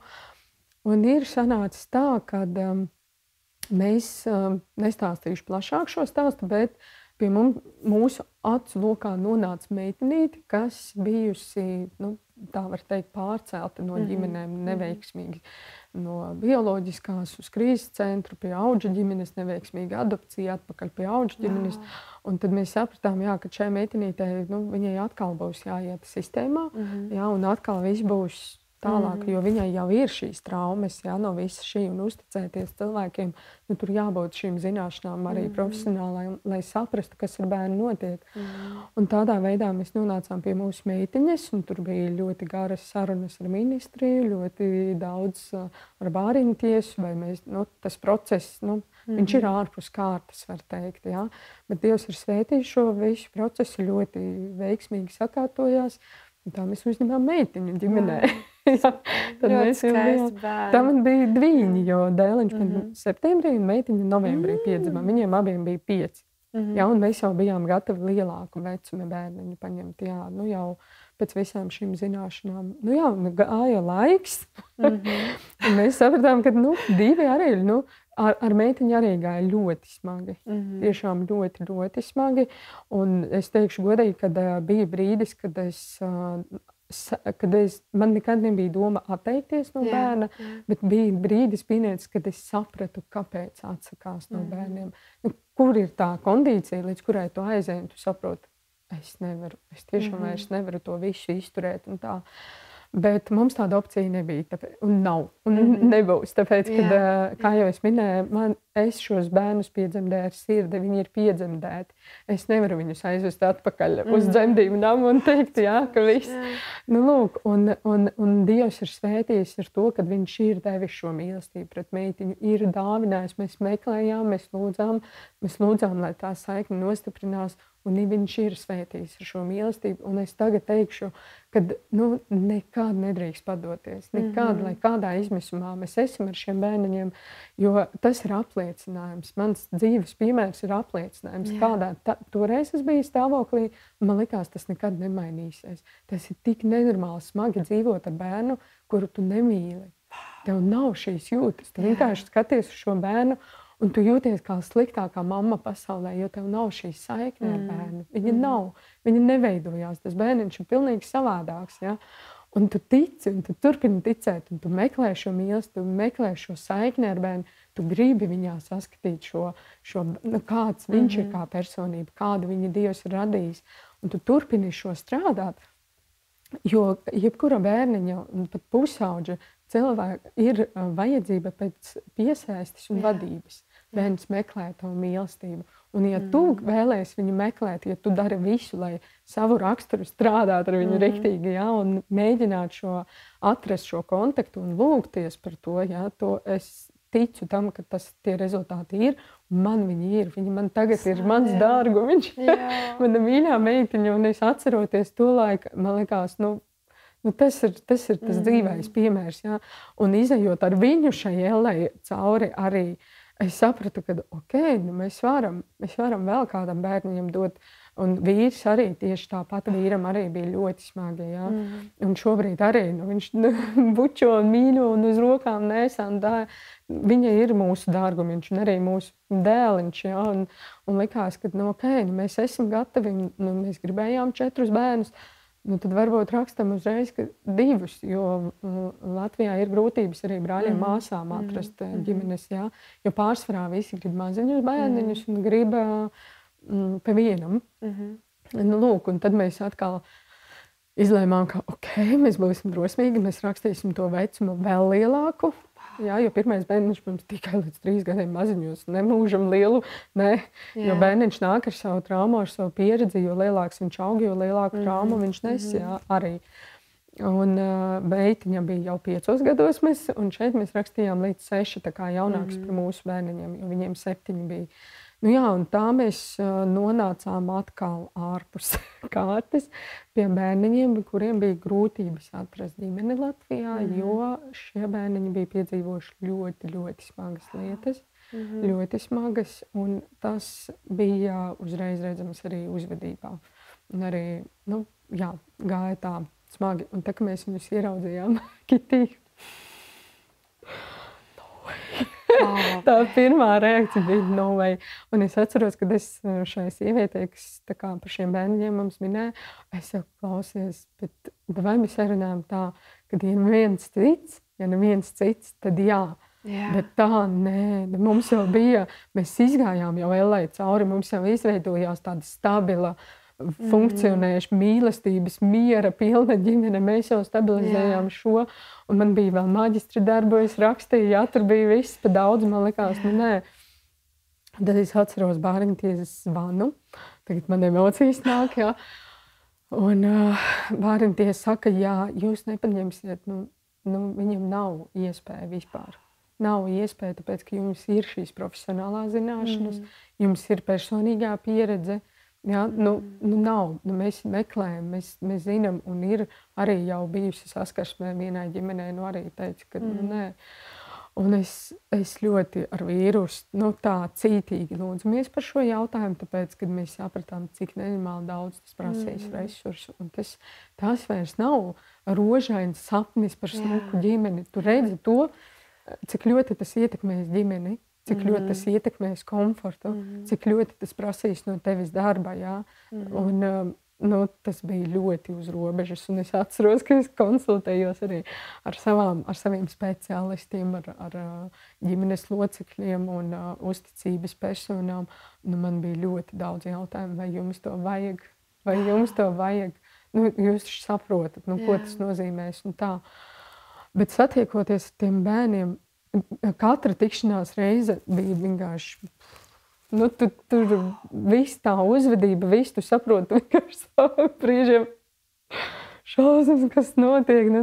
Un ir sanācis tā, ka um, Mēs uh, nestāstīšu plašāk šo stāstu, bet pie mums, mūsu acu lokā nonāca meitenīte, kas bijusi, nu, tā var teikt, pārcelta no mhm. ģimenēm -hmm. neveiksmīgi. No bioloģiskās uz krīzes centru pie auga ģimenes, neveiksmīga adopcija, atpakaļ pie auga ģimenes. Un tad mēs sapratām, jā, ka šai meitenītei nu, atkal būs jāiet sistēmā, mm -hmm. jā, un atkal viss būs tālāk, mm. jo viņai jau ir šīs traumas, jā, no visa šī un uzticēties cilvēkiem. Nu, tur jābūt šīm zināšanām arī mm. profesionālai, lai saprastu, kas ar bērnu notiek. Mm. Un tādā veidā mēs nonācām pie mūsu meitiņas, un tur bija ļoti garas sarunas ar ministriju, ļoti daudz uh, ar bāriņu tiesu, vai mēs, nu, tas process, nu, mm. viņš ir ārpus kārtas, var teikt, jā. Bet Dievs ir svētījis šo visu procesu, ļoti veiksmīgi sakārtojās. Tā mēs uzņēmām meitiņu ģimenē. Jā, tad mēs jau bijām. Tā man bija divi, jo dēliņš mm -hmm. septembrī un meitiņa novembrī mm. piedzima. Viņiem abiem bija pieci. Mm -hmm. Jā, un mēs jau bijām gatavi lielāku vecumu bērniņu paņemt. Jā, nu jau pēc visām šīm zināšanām. Nu jā, gāja laiks. Mm -hmm. mēs sapratām, ka nu, divi arī nu, ar, ar meitiņu arī gāja ļoti smagi. Mm -hmm. Tiešām ļoti, ļoti smagi. Un es teikšu, godīgi, ka uh, bija brīdis, kad es. Uh, Kad es, man nekad nebija doma atteikties no jā, bērna, jā. bet bija brīdis, pienācis, kad es sapratu, kāpēc atsakās no mm. bērniem. Nu, kur ir tā kondīcija, līdz kurai tu aizēji, un tu saproti, es nevaru, es tiešām mm vairs nevaru to visu izturēt. Uh, Bet mums tāda opcija nebija. Tāpēc, un nav. Un mm -hmm. nebūs. Tāpēc, kad, jā, kā jau es minēju, man, es šos bērnus piedzemdēju ar sirdi. Viņi ir piedzemdēti. Es nevaru viņus aizvest atpakaļ mm -hmm. uz dzemdību namu un teikt, jā, ka viss. Jā. Nu, lūk, un, un, un Dievs ir svētījis ar to, ka Viņš ir devis šo mīlestību pret meitiņu. Ir dāvinājis, mēs meklējām, mēs lūdzām, mēs lūdzām, lai tā saikne nostiprinās. Un viņš ir svētījis ar šo mīlestību. Un es tagad teikšu, ka nu, nekad nedrīkst padoties. Nekad, mm -hmm. lai kādā izmisumā mēs esam ar šiem bērniem, jo tas ir apliecinājums. Mans dzīves piemērs ir apliecinājums. Jā. Kādā ta, toreiz es biju stāvoklī, man likās, tas nekad nemainīsies. Tas ir tik nenormāli smagi dzīvot ar bērnu, kuru tu nemīli. Tev nav šīs jūtas. Tu vienkārši skaties uz šo bērnu Un tu jūties kā sliktākā mamma pasaulē, jo tev nav šī saikne mm. ar bērnu. Viņa mm. nav, viņa neveidojās. Tas bērniņš ir pilnīgi savādāks. Ja? Un tu tici, un tu turpini ticēt, un tu meklē šo mīlestību, meklē šo saikni ar bērnu. Tu gribi viņā saskatīt šo, šo nu, kāds viņš mm -hmm. ir mm-hmm. kā personība, kādu viņa Dievs ir radījis. Un tu turpini šo strādāt. Jo jebkura bērniņa, pat pusauģa cilvēka, ir uh, vajadzība pēc piesaistes un Jā. vadības. Bērns meklē to mīlestību. Un, ja mm. tu vēlēsies viņu meklēt, ja tu dari visu, lai savu raksturu strādātu ar viņu mm. rīktīgi, ja, un mēģinātu šo, atrast šo kontaktu un lūgties par to, ja, to es ticu tam, ka tas tie rezultāti ir. Man viņi ir. Viņi man tagad ir mans dārgums. Mana mīļā meitiņa, un es atceros to laiku, man liekas, nu, Nu, tas ir tas, ir tas mm. dzīvais piemērs. Ja? Un izējot ar viņu šai ellai cauri arī uh, es sapratu, ka okay, nu mēs, varam, mēs varam vēl kādam bērnam dot. Un vīrs arī tieši tāpat vīram arī bija ļoti smagi. Ja? Mm. Un šobrīd arī nu, viņš nu, bučo un mīļo un uz rokām nesa. Viņa ir mūsu dārgums, viņš ir arī mūsu dēliņš. Ja? Un, un likās, ka nu, okay, nu, mēs esam gatavi, nu, mēs gribējām četrus bērnus. Nu, tad varbūt rakstam uzreiz divus, jo mm, Latvijā ir grūtības arī brāļiem, mm. māsām mhm, atrast mm. ģimenes. Jā, jo pārsvarā visi grib maziņus bērniņus mm. un grib mm, pa vienam. Mm -hmm. nu, lūk, un tad mēs atkal izlēmām, ka okay, mēs būsim drosmīgi, mēs rakstīsim to vecumu vēl lielāku. Jā, jo pirmais bērns mums tikai līdz trīs gadiem maziņos, nemūžam lielu. Ne, jā. jo bērns nāk ar savu traumu, ar savu pieredzi, jo lielāks viņš aug, jo lielāku mm -hmm. traumu viņš nes mm -hmm. jā, arī. Un uh, meitiņa bija jau piecos gados, mēs, un šeit mēs rakstījām līdz seši, tā kā jaunāks mm -hmm. par mūsu bērniņiem, jo viņiem septiņi bija. Nu jā, un tā mēs nonācām atkal ārpus kārtas pie bērniņiem, kuriem bija grūtības atrast ģimeni Latvijā, mm -hmm. jo šie bērniņi bija piedzīvojuši ļoti, ļoti smagas lietas. Mm -hmm. Ļoti smagas, un tas bija uzreiz redzams arī uzvedībā. Un arī nu, jā, gāja tā smagi. Un tā kā mēs viņus ieraudzījām, Kitī. Oh, tā pirmā reakcija bija no vai. Un es atceros, kad es šai sievietei, kas kā, par šiem bērniem mums minēja, es jau klausies, bet vai mēs sarunājam tā, ka ja neviens cits, ja neviens cits, tad jā. Jā. Bet tā, nē, mums jau bija, mēs izgājām jau LA cauri, mums jau izveidojās tāda stabila uh, funkcionējuši mīlestības, miera pilna ģimene. Mēs jau stabilizējām Jā. šo. Un man bija vēl maģistra darba, es rakstīju, ja tur bija viss pa daudz, man likās, nu nē. Tad es atceros bērntiesas zvanu. Tagad man emocijas nāk, jā. Un uh, bērntiesa saka, jā, jūs nepaņemsiet, nu, nu, viņam nav iespēja vispār. Nav iespēja, tāpēc, ka jums ir šīs profesionālās zināšanas, mm. jums ir personīgā pieredze, Ja, nu, nu nav, nu mēs meklējam, mēs, mēs zinām, un ir arī jau bijusi saskarsme vienai ģimenei. Nu, arī teica, ka nu, mm. nu, nē. Un es, es ļoti ar vīrusu nu, tā cītīgi lūdzamies par šo jautājumu, tāpēc, kad mēs sapratām, cik nenormāli daudz tas prasīs mm. resursu. Tas, tas vairs nav rožains sapnis par smuku ģimeni. Tu redzi to, cik ļoti tas ietekmēs ģimeni cik mm -hmm. ļoti tas ietekmēs komfortu, mm -hmm. cik ļoti tas prasīs no tevis darba. Jā? Mm -hmm. un, um, nu, tas bija ļoti uz robežas. Un es atceros, ka es konsultējos arī ar, savām, ar saviem speciālistiem, ar, ar uh, ģimenes locekļiem un uh, uzticības personām. Nu, man bija ļoti daudz jautājumu, vai jums to vajag, vai jums to vajag. Nu, jūs saprotat, nu, ko tas nozīmēs. Bet satiekoties ar tiem bērniem, katra tikšanās reize bija vienkārši. Nu, tu, tur viss tā uzvedība, viss tu saproti vienkārši saviem brīžiem. Šausmas, kas notiek, nu,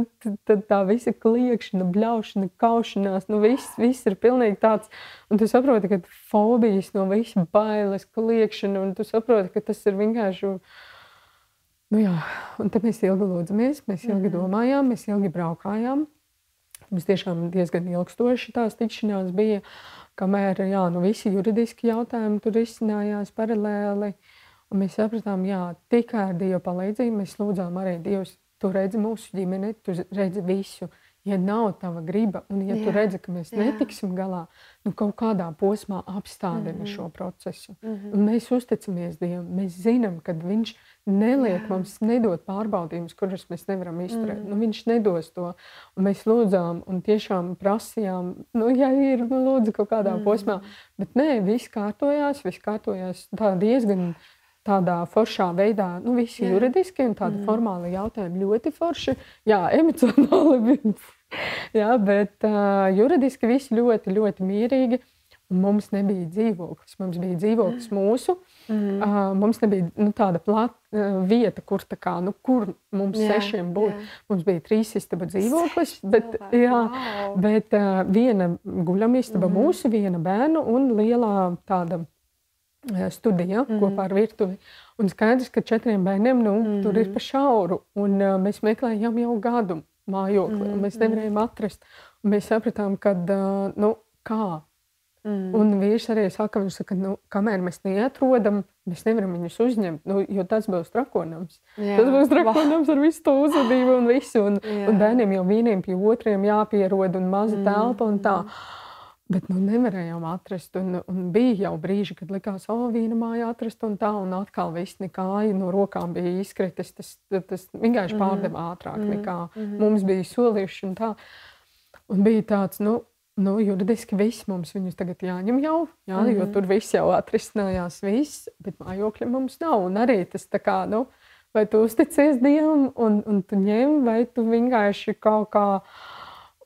tad tā visa kliēkšana, bļaušana, kaušanās, nu, viss, viss ir pilnīgi tāds. Un tu saproti, ka fobijas no visa bailes, kliēkšana, un tu saproti, ka tas ir vienkārši. Nu, jā, un tad mēs ilgi lūdzamies, mēs ilgi mhm. domājām, mēs ilgi braukājām. Mums tiešām diezgan ilgstoši tās tikšanās bija, kamēr jā, nu, visi juridiski jautājumi tur izcinājās paralēli. Un mēs sapratām, ka tikai ar Dieva palīdzību mēs lūdzām arī Dievu. Tu redzi mūsu ģimeni, tu redzi visu ja nav tava griba, un ja jā, tu redzi, ka mēs jā. netiksim galā, nu kaut kādā posmā apstādina mm -hmm. šo procesu. Mm -hmm. Un mēs uzticamies Dievam, mēs zinām, ka Viņš neliek jā. mums nedot pārbaudījumus, kurus mēs nevaram izturēt. Mm -hmm. nu, viņš nedos to, un mēs lūdzām un tiešām prasījām, nu, ja ir, nu, lūdzu kaut kādā mm -hmm. posmā, bet nē, viss kārtojās, viss kārtojās tā diezgan tādā foršā veidā, nu, visi Jā. juridiski un tādi mm. formāli jautājumi ļoti forši. Jā, emocionāli bija. Jā, bet uh, juridiski viss ļoti, ļoti mierīgi. Mums nebija dzīvoklis. Mums bija dzīvoklis mm. mūsu. Mm. Uh, mums nebija nu, tāda plata uh, vieta, kur, kā, nu, kur mums jā, sešiem būtu. Mums bija trīs istaba dzīvoklis, bet, jā, wow. bet uh, viena guļamistaba mm. mūsu, viena bērnu un lielā tāda studija mm. kopā ar virtuvi. Un skaidrs, ka četriem bērniem nu, mm. tur ir pa šauru. Un, uh, mēs meklējām jau gadu mājokli, mm. un mēs nevarējām atrast. Un mēs sapratām, ka uh, nu, kā. Mm. Un vīrs arī saka, ka nu, kamēr mēs neatrodam, mēs nevaram viņus uzņemt. Nu, jo tas būs trakonams. Jā. Tas būs trakonams ar visu to uzvedību un visu. Un, Jā. un bērniem jau vieniem pie otriem jāpierod un maza mm. telpa un tā. Mm. Bet nu, nevarējām atrast. Un, un bija jau brīži, kad likās, ka oh, viena māja atrast, un tā, un atkal viss nekāja no rokām bija izkritis. Tas, tas vienkārši mm. pārdeva ātrāk mm. nekā mm. mums bija solījuši. Un, tā. un bija tāds, nu, nu, juridiski viss mums viņus tagad jāņem jau, jā, mm. jo tur viss jau atrisinājās, viss, bet mājokļa mums nav. Un arī tas tā kā, nu, vai tu uzticies Dievam, un, un tu ņem, vai tu vienkārši kaut kā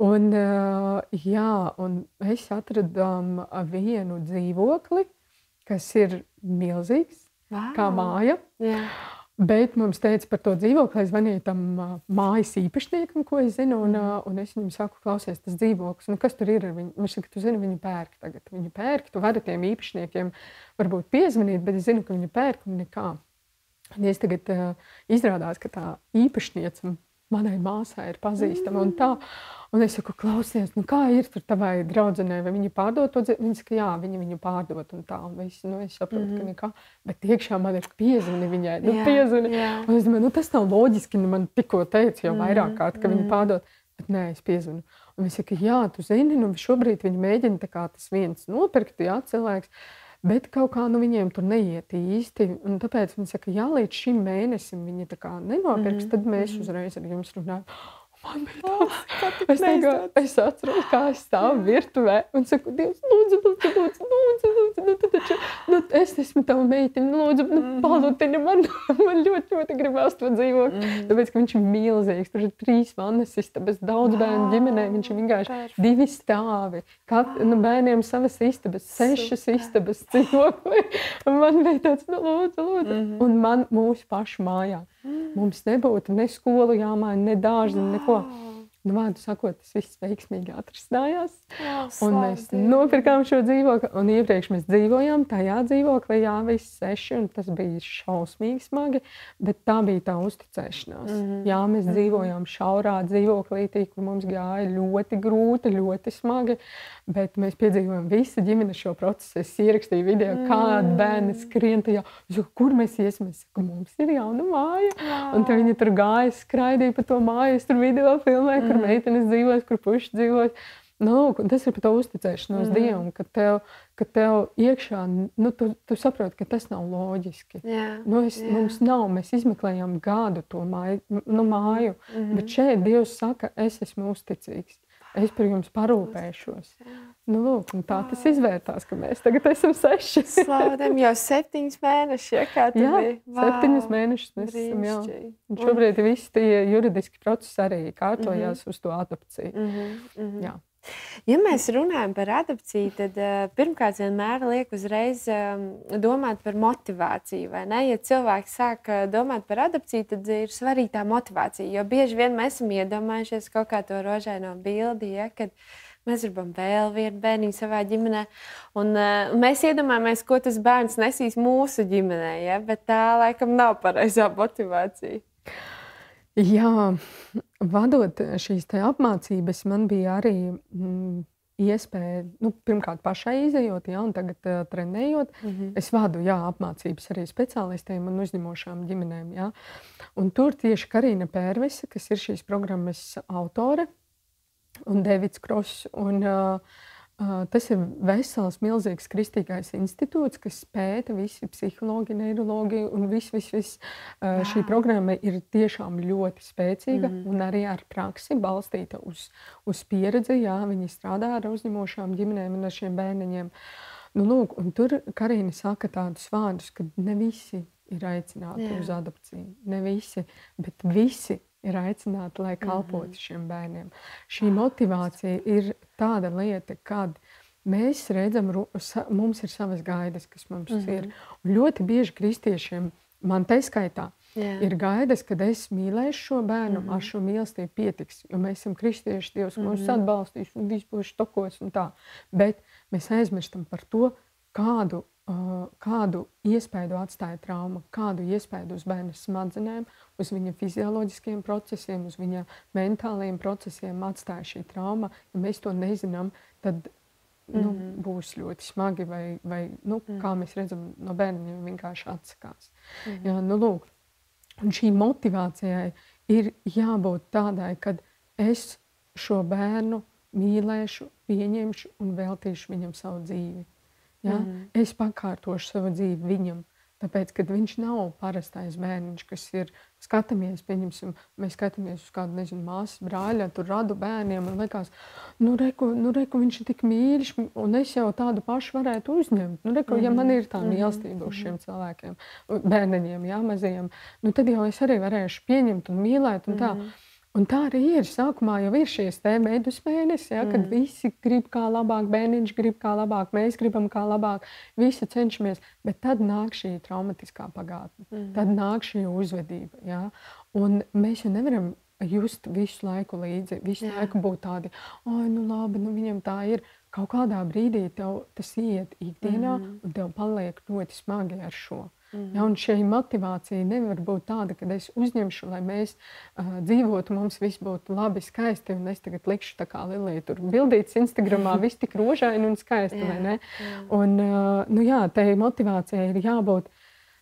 Un, jā, un mēs atradām vienu dzīvokli, kas ir milzīgs, wow. kā māja. Jā. Bet mums teica par to dzīvokli, es zvanīju tam mājas īpašniekam, ko es zinu, un, mm. un es viņam saku, klausies, tas dzīvoklis, nu, kas tur ir ar viņu. Viņš saka, tu zini, viņi pērk tagad. Viņi pērk, tu vari tiem īpašniekiem varbūt piezvanīt, bet es zinu, ka viņi pērk un nekā. Un es tagad uh, izrādās, ka tā īpašniecam manai māsai ir pazīstama. Un, tā, un es saku, klausies, nu kā ir tur tavai draudzenei, vai viņa pārdod to dzīvi? Viņa saka, jā, viņa viņu pārdod un tā. Un es, nu, es saprotu, mm -hmm. ka nekā, bet iekšā man ir piezvani viņai. Nu, jā, piezvani. Jā. Un es domāju, nu, tas nav loģiski, nu, man tikko teica jau vairāk kārt, ka mm -hmm. viņa pārdod. Bet nē, es piezvanu. Un viņš saka, jā, tu zini, nu šobrīd viņi mēģina tā kā tas viens nopirkt, jā, cilvēks. Bet kaut kā nu, viņiem tur neiet īsti. Un tāpēc viņi saka, ja līdz šim mēnesim viņi nenopirks, mm -hmm. tad mēs mhm. uzreiz ar jums runājam. Man bija tāds, oh, es, negā, es atceros, kā es stāvu virtuvē un saku, Dievs, lūdzu, lūdzu, lūdzu, lūdzu, lūdzu nu, taču, nu, es esmu tava meitene, lūdzu, nu, mhm. palūtini man, man ļoti, ļoti gribās to dzīvot. Mm. Tāpēc, ka viņš ir milzīgs, tur ir trīs vannas istabas, daudz bērnu ģimenē, viņš ir vienkārši divi stāvi. Kat, nu, bērniem savas istabas, sešas istabas dzīvokli. Man bija tāds, nu, lūdzu, lūdzu. Mm -hmm. Un man mūsu pašu mājā. Mums nebūtu ne skolu jāmaina, ne dārziņa, neko. Nu, vārdu sakot, tas viss veiksmīgi atrisinājās. Jā, un mēs nopirkām šo dzīvokli. Un iepriekš mēs dzīvojām tajā dzīvoklī, jā, visi seši. Tas bija šausmīgi smagi, bet tā bija tā uzticēšanās. Mm -hmm. Jā, mēs mhm. dzīvojām šaurā dzīvoklī, kur mums gāja ļoti grūti, ļoti smagi. Bet mēs piedzīvojām visu ģimeni šo procesu. Es ierakstīju video, mm. kāda bērna skrien tajā, kur mēs iesim. Es saku, mums ir jauna māja. Wow. Un viņi tur gāja, skraidīja pa to māju. Es tur video filmēju, mm. Kur meitenes dzīvojas, kur puiši dzīvojas. Nu, tas ir par to uzticēšanos mm. Dievam, ka tev, ka tev iekšā, nu, tu, tu saproti, ka tas nav loģiski. Yeah. Nu, es, yeah. Mums nav, mēs izmeklējām gadu to māju, nu, māju mm -hmm. bet šeit Dievs saka, es esmu uzticīgs es par jums parūpēšos. Nu, lūk, tā tas izvērtās, ka mēs tagad esam seši. Slaudam jau septiņus mēnešus, ja jā, biji. Wow. Septiņus mēnešus mēs esam, jā. Un šobrīd visi tie juridiski procesi arī kārtojās mm -hmm. uz to adopciju. Mm -hmm. Mm -hmm. Jā. Ja mēs runājam par adopciju, tad uh, pirmkārt vienmēr liek uzreiz um, domāt par motivāciju. Ja cilvēks sāk uh, domāt par adopciju, tad ir svarīga tā motivācija. Jo bieži vien mēs esam iedomājušies kaut kā to rožaino bildi, ja, kad mēs gribam vēl vienu bērnu savā ģimenē. Un, uh, mēs iedomājamies, ko tas bērns nesīs mūsu ģimenē, ja, bet tā laikam nav pareizā motivācija. Jā, vadot šīs apmācības, man bija arī mm, iespēja, nu, pirmkārt, pašai izējot, ja, un tagad uh, trenējot. Mm -hmm. Es vadu jā, apmācības arī speciālistiem un uzņemošām ģimenēm. Jā. Un tur tieši Karina Pērvise, kas ir šīs programmas autore, un Devits Kross. Un, uh, Tas ir vesels, milzīgs kristīgais institūts, kas pēta visi psihologi, neiroloģi un viss, viss, viss. Šī programma ir tiešām ļoti spēcīga mm un arī ar praksi balstīta uz, uz pieredzi. Jā, viņi strādā ar uzņemošām ģimenēm un ar šiem bērniņiem. Nu, lūk, tur Karina saka tādus vārdus, ka ne visi ir aicināti Jā. uz adopciju. Ne visi, bet visi ir aicināti, lai kalpotu mm -hmm. šiem bērniem. Šī motivācija ir tāda lieta, kad mēs redzam, mums ir savas gaidas, kas mums mm -hmm. ir. Un ļoti bieži kristiešiem, man te skaitā, Jā. ir gaidas, kad es mīlēšu šo bērnu, mm -hmm. ar šo mīlestību pietiks. Jo mēs esam kristieši, Dievs mūs mm -hmm. atbalstīs un viss būs tokos un tā. Bet mēs aizmirstam par to, kādu kādu iespēju atstāja trauma, kādu iespēju uz bērna smadzenēm, uz viņa fizioloģiskiem procesiem, uz viņa mentālajiem procesiem atstāja šī trauma. Ja mēs to nezinām, tad nu, mm -hmm. būs ļoti smagi, vai, vai nu, mm -hmm. kā mēs redzam, no bērniem vienkārši atsakās. Mm -hmm. Jā, nu, lūk, un šī motivācijai ir jābūt tādai, ka es šo bērnu mīlēšu, pieņemšu un veltīšu viņam savu dzīvi. Ja? Mm. Es pakārtošu savu dzīvi viņam. Tāpēc, kad viņš nav parastais bērniņš, kas ir skatāmies, pieņemsim, mēs skatāmies uz kādu, nezinu, māsas brāļa, tur radu bērniem, un liekas, nu, reku, nu, reku, viņš ir tik mīļš, un es jau tādu pašu varētu uzņemt. Nu, reku, ja man ir tā mhm, mīlestība uz mhm. šiem cilvēkiem, bērniņiem, jā, mazajiem, nu, tad jau es arī varēšu pieņemt un mīlēt un tā. Mm -hmm. Un tā arī ir. Sākumā jau ir šīs medus mēnesis, ja, kad mm. visi grib kā labāk, bērniņš grib kā labāk, mēs gribam kā labāk, visi cenšamies. Bet tad nāk šī traumatiskā pagātne, mm. tad nāk šī uzvedība. Ja. Un mēs jau nevaram just visu laiku līdzi, visu Jā. laiku būt tādi, ah, nu labi, nu viņam tā ir. Kaut kādā brīdī tev tas iet ikdienā, mm. un tev paliek ļoti smagi ar šo. Mm. Ja, un šī motivācija nevar būt tāda, ka es uzņemšu, lai mēs uh, dzīvotu, mums viss būtu labi, skaisti. Un es tagad likšu tā kā Lilija tur bildītas Instagramā, viss tik rožaini un skaisti. jā, jā. Un, uh, nu, jā, tai motivācijai ir jābūt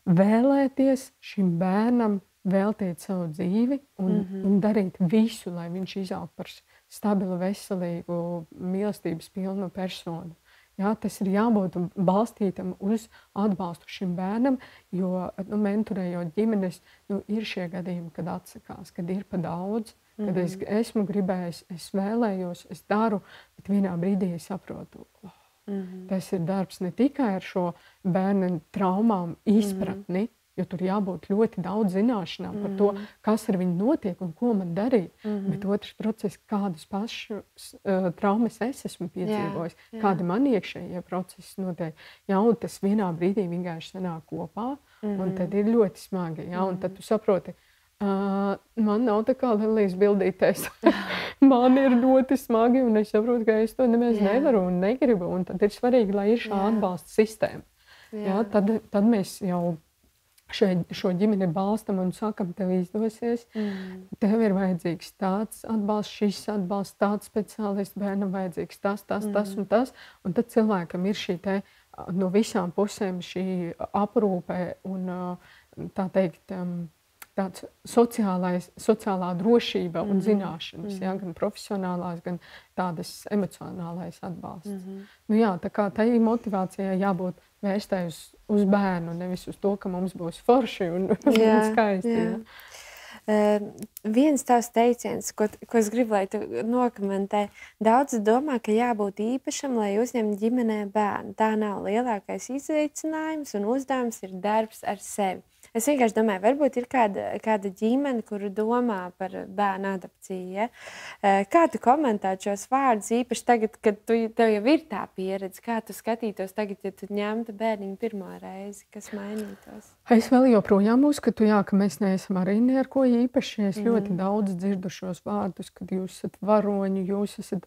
vēlēties šim bērnam veltīt savu dzīvi un, mm -hmm. un darīt visu, lai viņš izaugtu par stabilu, veselīgu, mīlestības pilnu personu. Jā, tas ir jābūt balstītam uz atbalstu šim bērnam, jo nu, mentorējot ģimenes, nu, ir šie gadījumi, kad atsakās, kad ir pa daudz, kad mm -hmm. es mhm. esmu gribējis, es vēlējos, es daru, bet vienā brīdī es saprotu, oh, mm -hmm. tas ir darbs ne tikai ar šo bērnu traumām, izpratni. Mm -hmm Jo tur jābūt ļoti daudz zināšanām mm. par to, mm. kas ar viņu notiek un ko man darīt. Mm -hmm. Bet otrs process, kādus pašus uh, traumas es esmu piedzīvojis, jā, jā. kādi man iekšējie procesi notiek. Jā, un tas vienā brīdī vienkārši sanāk kopā, mm -hmm. un tad mm-hmm. ir ļoti smagi. Jā, un tad tu saproti, Uh, man nav tā kā Lilijas bildītēs. man ir ļoti smagi, un es saprotu, ka es to nemaz Jā. nevaru un negribu. Un tad ir svarīgi, lai ir šī atbalsta sistēma. Jā. Jā, tad, tad mēs jau šo, šo ģimeni balstam un sakam, tev izdosies. Mm. Tev ir vajadzīgs tāds atbalsts, šis atbalsts, tāds speciālists, bērnam vajadzīgs tas, tas, mm. tas un tas. Un tad cilvēkam ir šī te, no visām pusēm šī aprūpe un tā teikt. Tāds sociālais, sociālā drošība un mm -hmm. zināšanas, mm ja, gan profesionālās, gan tādas emocionālais atbalsts. Mm -hmm. nu, jā, tā kā tai motivācijai jābūt vērstai uz, uz bērnu, nevis uz to, ka mums būs forši un, jā, un skaisti. Jā. Jā. Uh, viens tavs teiciens, ko, ko es gribu, lai tu nokomentē, daudz domā, ka jābūt īpašam, lai uzņemtu ģimenē bērnu. Tā nav lielākais izaicinājums un uzdevums ir darbs ar sevi. Es vienkārši domāju, varbūt ir kāda, kāda ģimene, kuru domā par bērnu adopciju. Ja? Kā tu komentētu šos vārdus, īpaši tagad, kad tu, tev jau ir tā pieredze, kā tu skatītos tagad, ja tu ņemtu bērniņu pirmo reizi, kas mainītos? Es vēl joprojām uzskatu, jā, ka mēs neesam arī ne ar ko īpaši. Es mm. ļoti daudz dzirdu šos vārdus, kad jūs esat varoņi, jūs esat.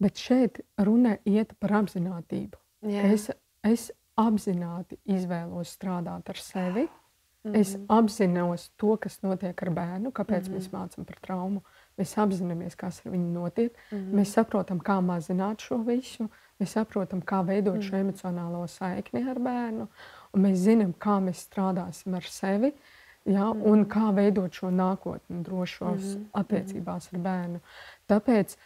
Bet šeit runa iet par apziņotību. Es, es apzināti izvēlos strādāt ar sevi. Mm -hmm. Es apzinos to, kas notiek ar bērnu, kāpēc mm -hmm. mēs mācām par traumu. Mēs apzināmies, kas ar viņu notiek. Mm -hmm. Mēs saprotam, kā mazināt šo visu. Mēs saprotam, kā veidot mm -hmm. šo emocionālo saikni ar bērnu. Mēs zinām, kā mēs strādāsim ar sevi. Ja, mm -hmm. Un kā veidot šo nākotni drošos mm -hmm. attiecībās ar bērnu. Tāpēc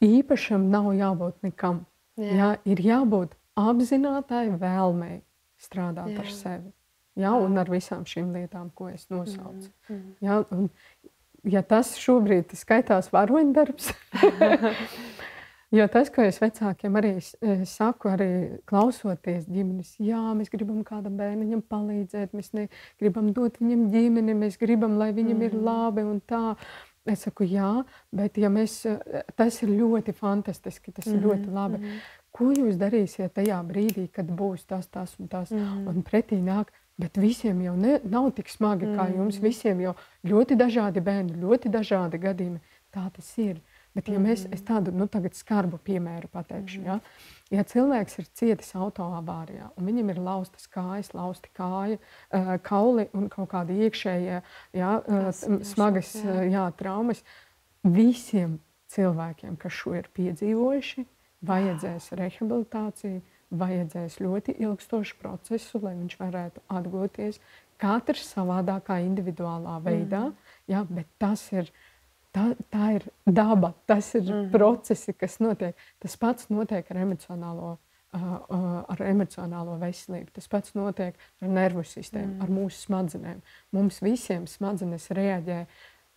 īpašam nav jābūt nekam. Jā. Ja, ir jābūt apzinātai vēlmei strādāt Jā. ar sevi. Ja, un ar visām šīm lietām, ko es nosaucu. Mm, mm. Ja, un, ja tas šobrīd skaitās varoņdarbs, jo tas, ko es vecākiem arī saku, arī klausoties ģimenes, jā, mēs gribam kādam bērnam palīdzēt, mēs gribam dot viņam ģimeni, mēs gribam, lai viņam mm. ir labi un tā. Es saku, jā, bet ja mēs, tas ir ļoti fantastiski, tas mm. ir ļoti labi. Mm. Ko jūs darīsiet tajā brīdī, kad būs tas, tas un tas? Mm. Un pretī nāk, Bet visiem jau ne, nav tik smagi kā mm. jums. Visiem jau ļoti dažādi bērni, ļoti dažādi gadījumi. Tā tas ir. Bet, ja mēs mm. tādu nu, skarbu piemēru pateikšu, mm. ja, ja cilvēks ir cietis autoavārijā un viņam ir laustas kājas, lausti kāja, uh, kauli un kaut kādi iekšējie ja, uh, smagas. Uh, jā, traumas, visiem cilvēkiem, kas šo ir piedzīvojuši, vajadzēs rehabilitāciju vajadzēs ļoti ilgstošu procesu, lai viņš varētu atgūties. Katrs savādākā, individuālā veidā, mm. jā, bet tas ir, tā, tā ir daba, tas ir mm. procesi, kas notiek. Tas pats notiek ar emocionālo, uh, uh, ar emocionālo veselību, tas pats notiek ar nervu sistēmu, mm. ar mūsu smadzenēm. Mums visiem smadzenes reaģē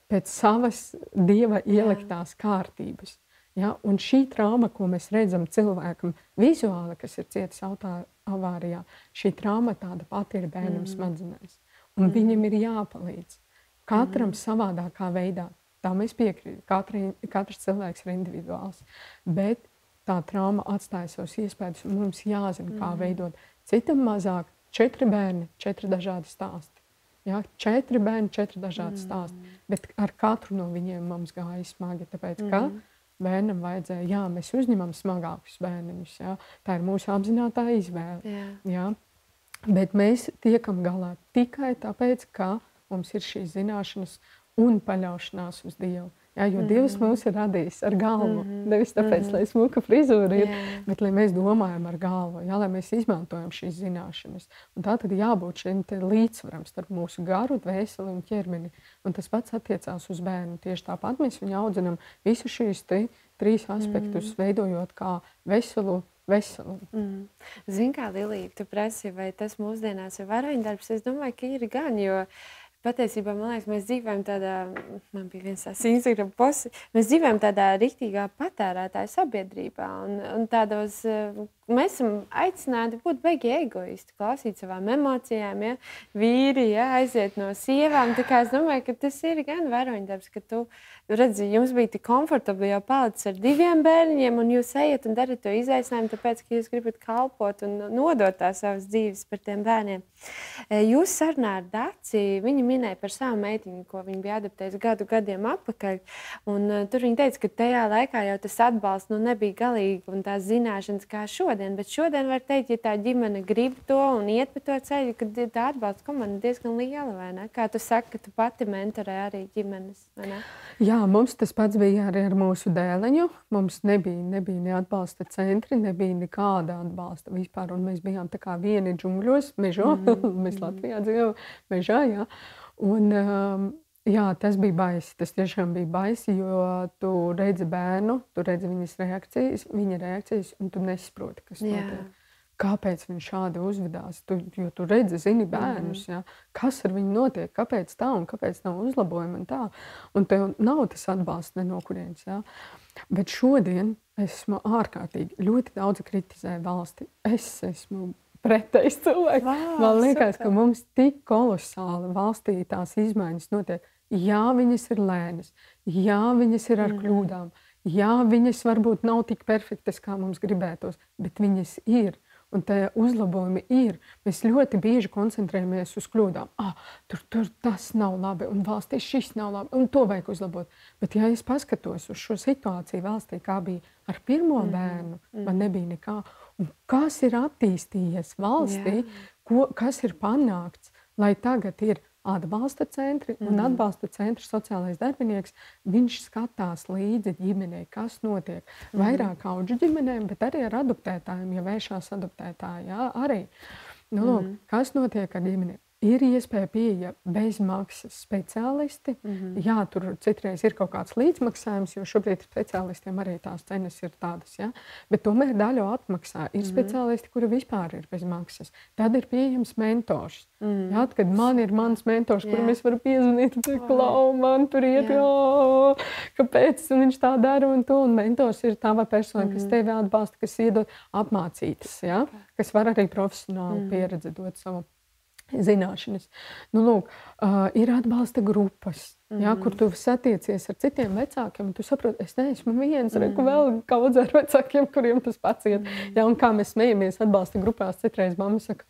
pēc savas dieva ieliktās jā. kārtības. Ja? Un šī trauma, ko mēs redzam cilvēkam vizuāli, kas ir cietis avārijā, šī trauma tāda pati ir bērnam mm. smadzenēs. Un mm. viņam ir jāpalīdz. Katram mm. savādākā veidā. Tā mēs piekrītam. Katrs cilvēks ir individuāls. Bet tā trauma atstāja savus iespējas, un mums jāzina, kā mm. veidot. Citam mazāk, četri bērni, četri dažādi stāsti. Ja? Četri bērni, četri dažādi mm. stāsti. Bet ar katru no viņiem mums gāja smagi. Tāpēc, mm. Bērnam vajadzēja, jā, mēs uzņemam smagākus bērniņus. Jā. Tā ir mūsu apzināta izvēle. Jā. Jā. Bet mēs tiekam galā tikai tāpēc, ka mums ir šīs zināšanas un paļaušanās uz Dievu. Jā, jo mm -hmm. Dievs mūs ir radījis ar galvu. Mm -hmm. Nevis tāpēc, mm -hmm. lai smuka frizūra ir, yeah. bet lai mēs domājam ar galvu, jā, lai mēs izmantojam šīs zināšanas. Un tā tad jābūt šim līdzsvaram starp mūsu garu, dvēseli un ķermeni. Un tas pats attiecās uz bērnu. Tieši tāpat mēs viņu audzinām visu šīs trīs aspektus, mm -hmm. veidojot kā veselu veselumu. Mm. Zini, kā Lilija, tu prasi, vai tas mūsdienās ir varoņdarbs? Es domāju, ka ir gan, jo Patiesībā man liekas, mēs dzīvojam tādā, man bija viens tāds Instagram posts, mēs dzīvojam tādā rīktīgā patērētāja sabiedrībā un, un tādos mēs esam aicināti būt beigi egoisti, klausīt savām emocijām. Ja? Vīri ja? aiziet no sievām. Es domāju, ka tas ir gan varoņdarbs, ka tu redzi, jums bija tik komfortabli jau palicis ar diviem bērniem, un jūs ejat un darat to izaicinājumu, tāpēc, ka jūs gribat kalpot un nodot tās savas dzīves par tiem bērniem. E, jūs sarunā ar Dāci, viņa minēja par savu meitiņu, ko viņa bija adaptējusi gadu gadiem atpakaļ. Un, uh, tur viņa teica, ka tajā laikā jau tas atbalsts nu, nebija galīgi un tās zināšanas kā šodien šodien, bet šodien var teikt, ja tā ģimene grib to un iet pa to ceļu, tad tā atbalsta komanda diezgan liela, vai ne? Kā tu saki, ka tu pati mentorē arī ģimenes, vai ne? Jā, mums tas pats bija arī ar mūsu dēleņu. Mums nebija, nebija ne atbalsta centri, nebija nekāda atbalsta vispār, un mēs bijām tā kā vieni džungļos, mežo, mm mēs Latvijā dzīvojam mežā, jā. Un, um, Jā, tas bija baisi. Tas tiešām bija baisi, jo tu redzi bērnu, tu redzi viņas reakcijas, viņa reakcijas, un tu nesaproti, kas Jā. notiek. Kāpēc viņš šādi uzvedās? Tu, jo tu redzi, zini bērnus, mm ja? kas ar viņu notiek, kāpēc tā un kāpēc nav uzlabojumi. Un, tā. un tev nav tas atbalsts no kurienes. Ja? Bet šodien esmu ārkārtīgi ļoti daudz kritizēju valsti. Es esmu pretējs cilvēks. Wow, Man liekas, super. ka mums tik kolosāli valstī tās izmaiņas notiek Jā, viņas ir lēnas, jā, viņas ir ar kļūdām, jā, viņas varbūt nav tik perfektas, kā mums gribētos, bet viņas ir. Un tie uzlabojumi ir. Mēs ļoti bieži koncentrējamies uz kļūdām. Ah, tur, tur tas nav labi, un valstī šis nav labi, un to vajag uzlabot. Bet, ja es paskatos uz šo situāciju valstī, kā bija ar pirmo mm. bērnu, mm. man nebija nekā. Un kas ir attīstījies valstī, yeah. ko, kas ir panākts, lai tagad ir atbalsta centri mm. un atbalsta centra sociālais darbinieks. Viņš skatās līdzi ģimenei, kas notiek. Mm. Vairāk auģu ģimenēm, bet arī ar adoptētājiem, ja vēršās adoptētāji. Jā, arī. Nu, lūk, mm. Kas notiek ar ģimenēm? Ir iespēja pieeja bezmaksas speciālisti. Mm -hmm. Jā, tur citreiz ir kaut kāds līdzmaksājums, jo šobrīd speciālistiem arī tās cenas ir tādas. Ja? Bet tomēr daļu atmaksā. Ir mm -hmm. speciālisti, kuri vispār ir bez maksas. Tad ir pieejams mentors. Mm -hmm. ja? Kad man ir mans mentors, yeah. kuram es varu piezvanīt, un teikt, klau, man tur iet, yeah. oh, kāpēc viņš tā dara un to. Un mentors ir tā persona, mm -hmm. kas mhm. tevi atbalsta, kas iedod apmācītas, ja? kas var arī profesionāli mm -hmm. pieredzi dot savu zināšanas. Nu, lūk, uh, ir atbalsta grupas, mm -hmm. ja, kur tu satiecies ar citiem vecākiem. Tu saproti, es neesmu viens, mm -hmm. reku vēl kaut ar vecākiem, kuriem tas pats iet. Mm -hmm. ja, un kā mēs smejamies atbalsta grupās, citreiz mamma saka,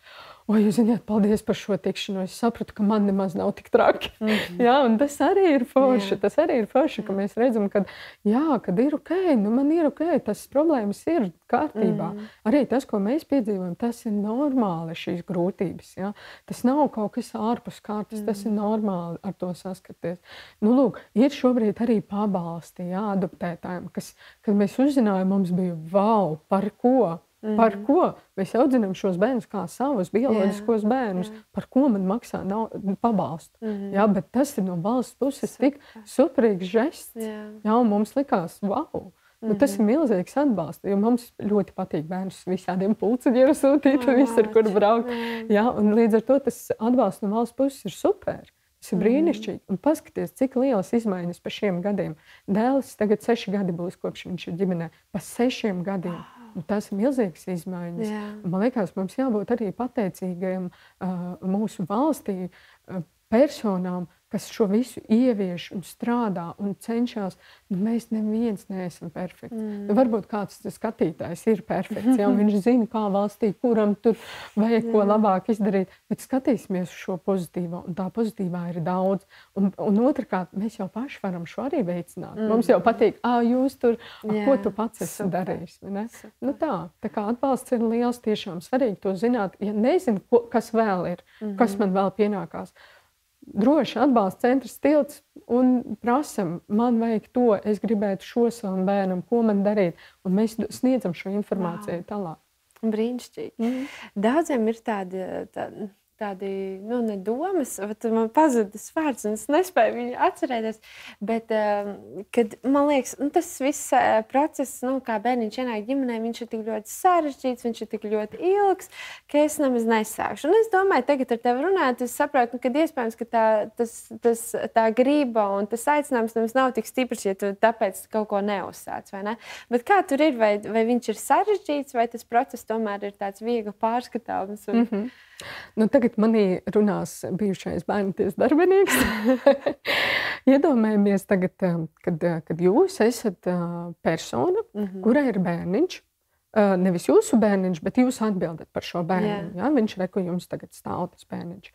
oi, jūs zināt, paldies par šo tikšanos. Es sapratu, ka man nemaz nav tik traki. Mm -hmm. jā, un tas arī ir forši. Jā. Tas arī ir forši, ka mēs redzam, ka, jā, kad ir ok, nu man ir ok, tas problēmas ir kārtībā. Mm -hmm. Arī tas, ko mēs piedzīvojam, tas ir normāli šīs grūtības. Jā. Tas nav kaut kas ārpus kārtas, mm -hmm. tas ir mhm. normāli ar to saskaties. Nu, lūk, ir šobrīd arī pabalsti jā, adoptētājiem, kas, kad mēs uzzinājām, mums bija wow, par ko Mm. Par ko mēs audzinām šos bērnus kā savus bioloģiskos jā, bērnus? Jā. Par ko man maksā pabalstu? Mm. Jā, bet tas ir no valsts puses Super. tik superīgs žests. Jā. jā, mums likās, wow! Mm -hmm. nu, tas ir mhm. milzīgs atbalsts. Jo mums ļoti patīk bērnus visādiem pulciņiem sūtīt, oh, visur, kur braukt. Jā, un līdz ar to tas atbalsts no valsts puses ir super. Tas ir brīnišķīgi. Un paskatieties, cik lielas izmaiņas pa šiem gadiem. Dēls tagad seši gadi būs, kopš viņš ir ģimenē. Pa sešiem gadiem. Oh. Nu, tas ir milzīgs izmaiņas. Jā. Man liekas, mums jābūt arī pateicīgiem uh, mūsu valstī uh, personām, kas šo visu ievieš un strādā un cenšas. Nu, mēs neviens neesam perfekti. Mm. Nu, varbūt kāds skatītājs ir perfekts, ja viņš zina, kā valstī, kuram tur vajag ko labāk izdarīt. Bet skatīsimies uz šo pozitīvo, un tā pozitīvā ir daudz. Un, un otrkārt, mēs jau paši varam šo arī veicināt. Mm. Mums jau patīk, ah, jūs tur, a, ko tu pats esi Super. darījis. Nu, tā, tā kā atbalsts ir liels, tiešām svarīgi to zināt. Ja nezinu, ko, kas vēl ir, mm kas man vēl pienākās droši atbalsta centrs tilts un prasam, man vajag to, es gribētu šo savam bērnam, ko man darīt. Un mēs sniedzam šo informāciju wow. tālāk. Brīnišķīgi. Mm. Daudziem ir tādi. tādi tādi nu, domas, bet man pazuda tas vārds, un es nespēju viņu atcerēties. Bet, um, kad, man liekas, nu, tas viss uh, process, nu, kā bērniņš ienāk ģimenē, viņš ir tik ļoti sarežģīts, viņš ir tik ļoti ilgs, ka es nemaz nesākšu. Un es domāju, tagad ar tevi runājot, es saprotu, nu, ka iespējams, ka tā, tas, tas, tā grība un tas aicinājums nemaz nav tik stiprs, ja tu tāpēc kaut ko neuzsāc. Ne? Bet kā tur ir, vai, vai viņš ir sarežģīts, vai tas process tomēr ir tāds viegli pārskatāms? Un... Mm -hmm. Nu, tagad manī runās bijušais bērnu tiesas darbinieks. Iedomājamies, tagad, um, kad, uh, kad jūs esat uh, persona, mm -hmm. kurai ir bērniņš. Nevis jūsu bērniņš, bet jūs atbildat par šo bērnu. Yeah. Ja? Viņš ir, ka jums tagad stāv tas bērniņš.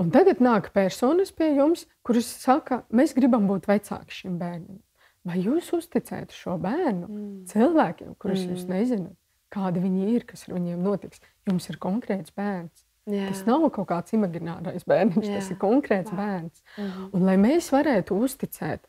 Un tagad nāk personas pie jums, kuras saka, mēs gribam būt vecāki šim bērnam. Vai jūs uzticētu šo bērnu mm. cilvēkiem, kurus mm. jūs nezināt? Kādi viņi ir, kas ar viņiem notiks. Jums ir konkrēts bērns. Jā. Tas nav kaut kāds imaginārais bērns, Jā. tas ir konkrēts wow. bērns. -hmm. Un, lai mēs varētu uzticēt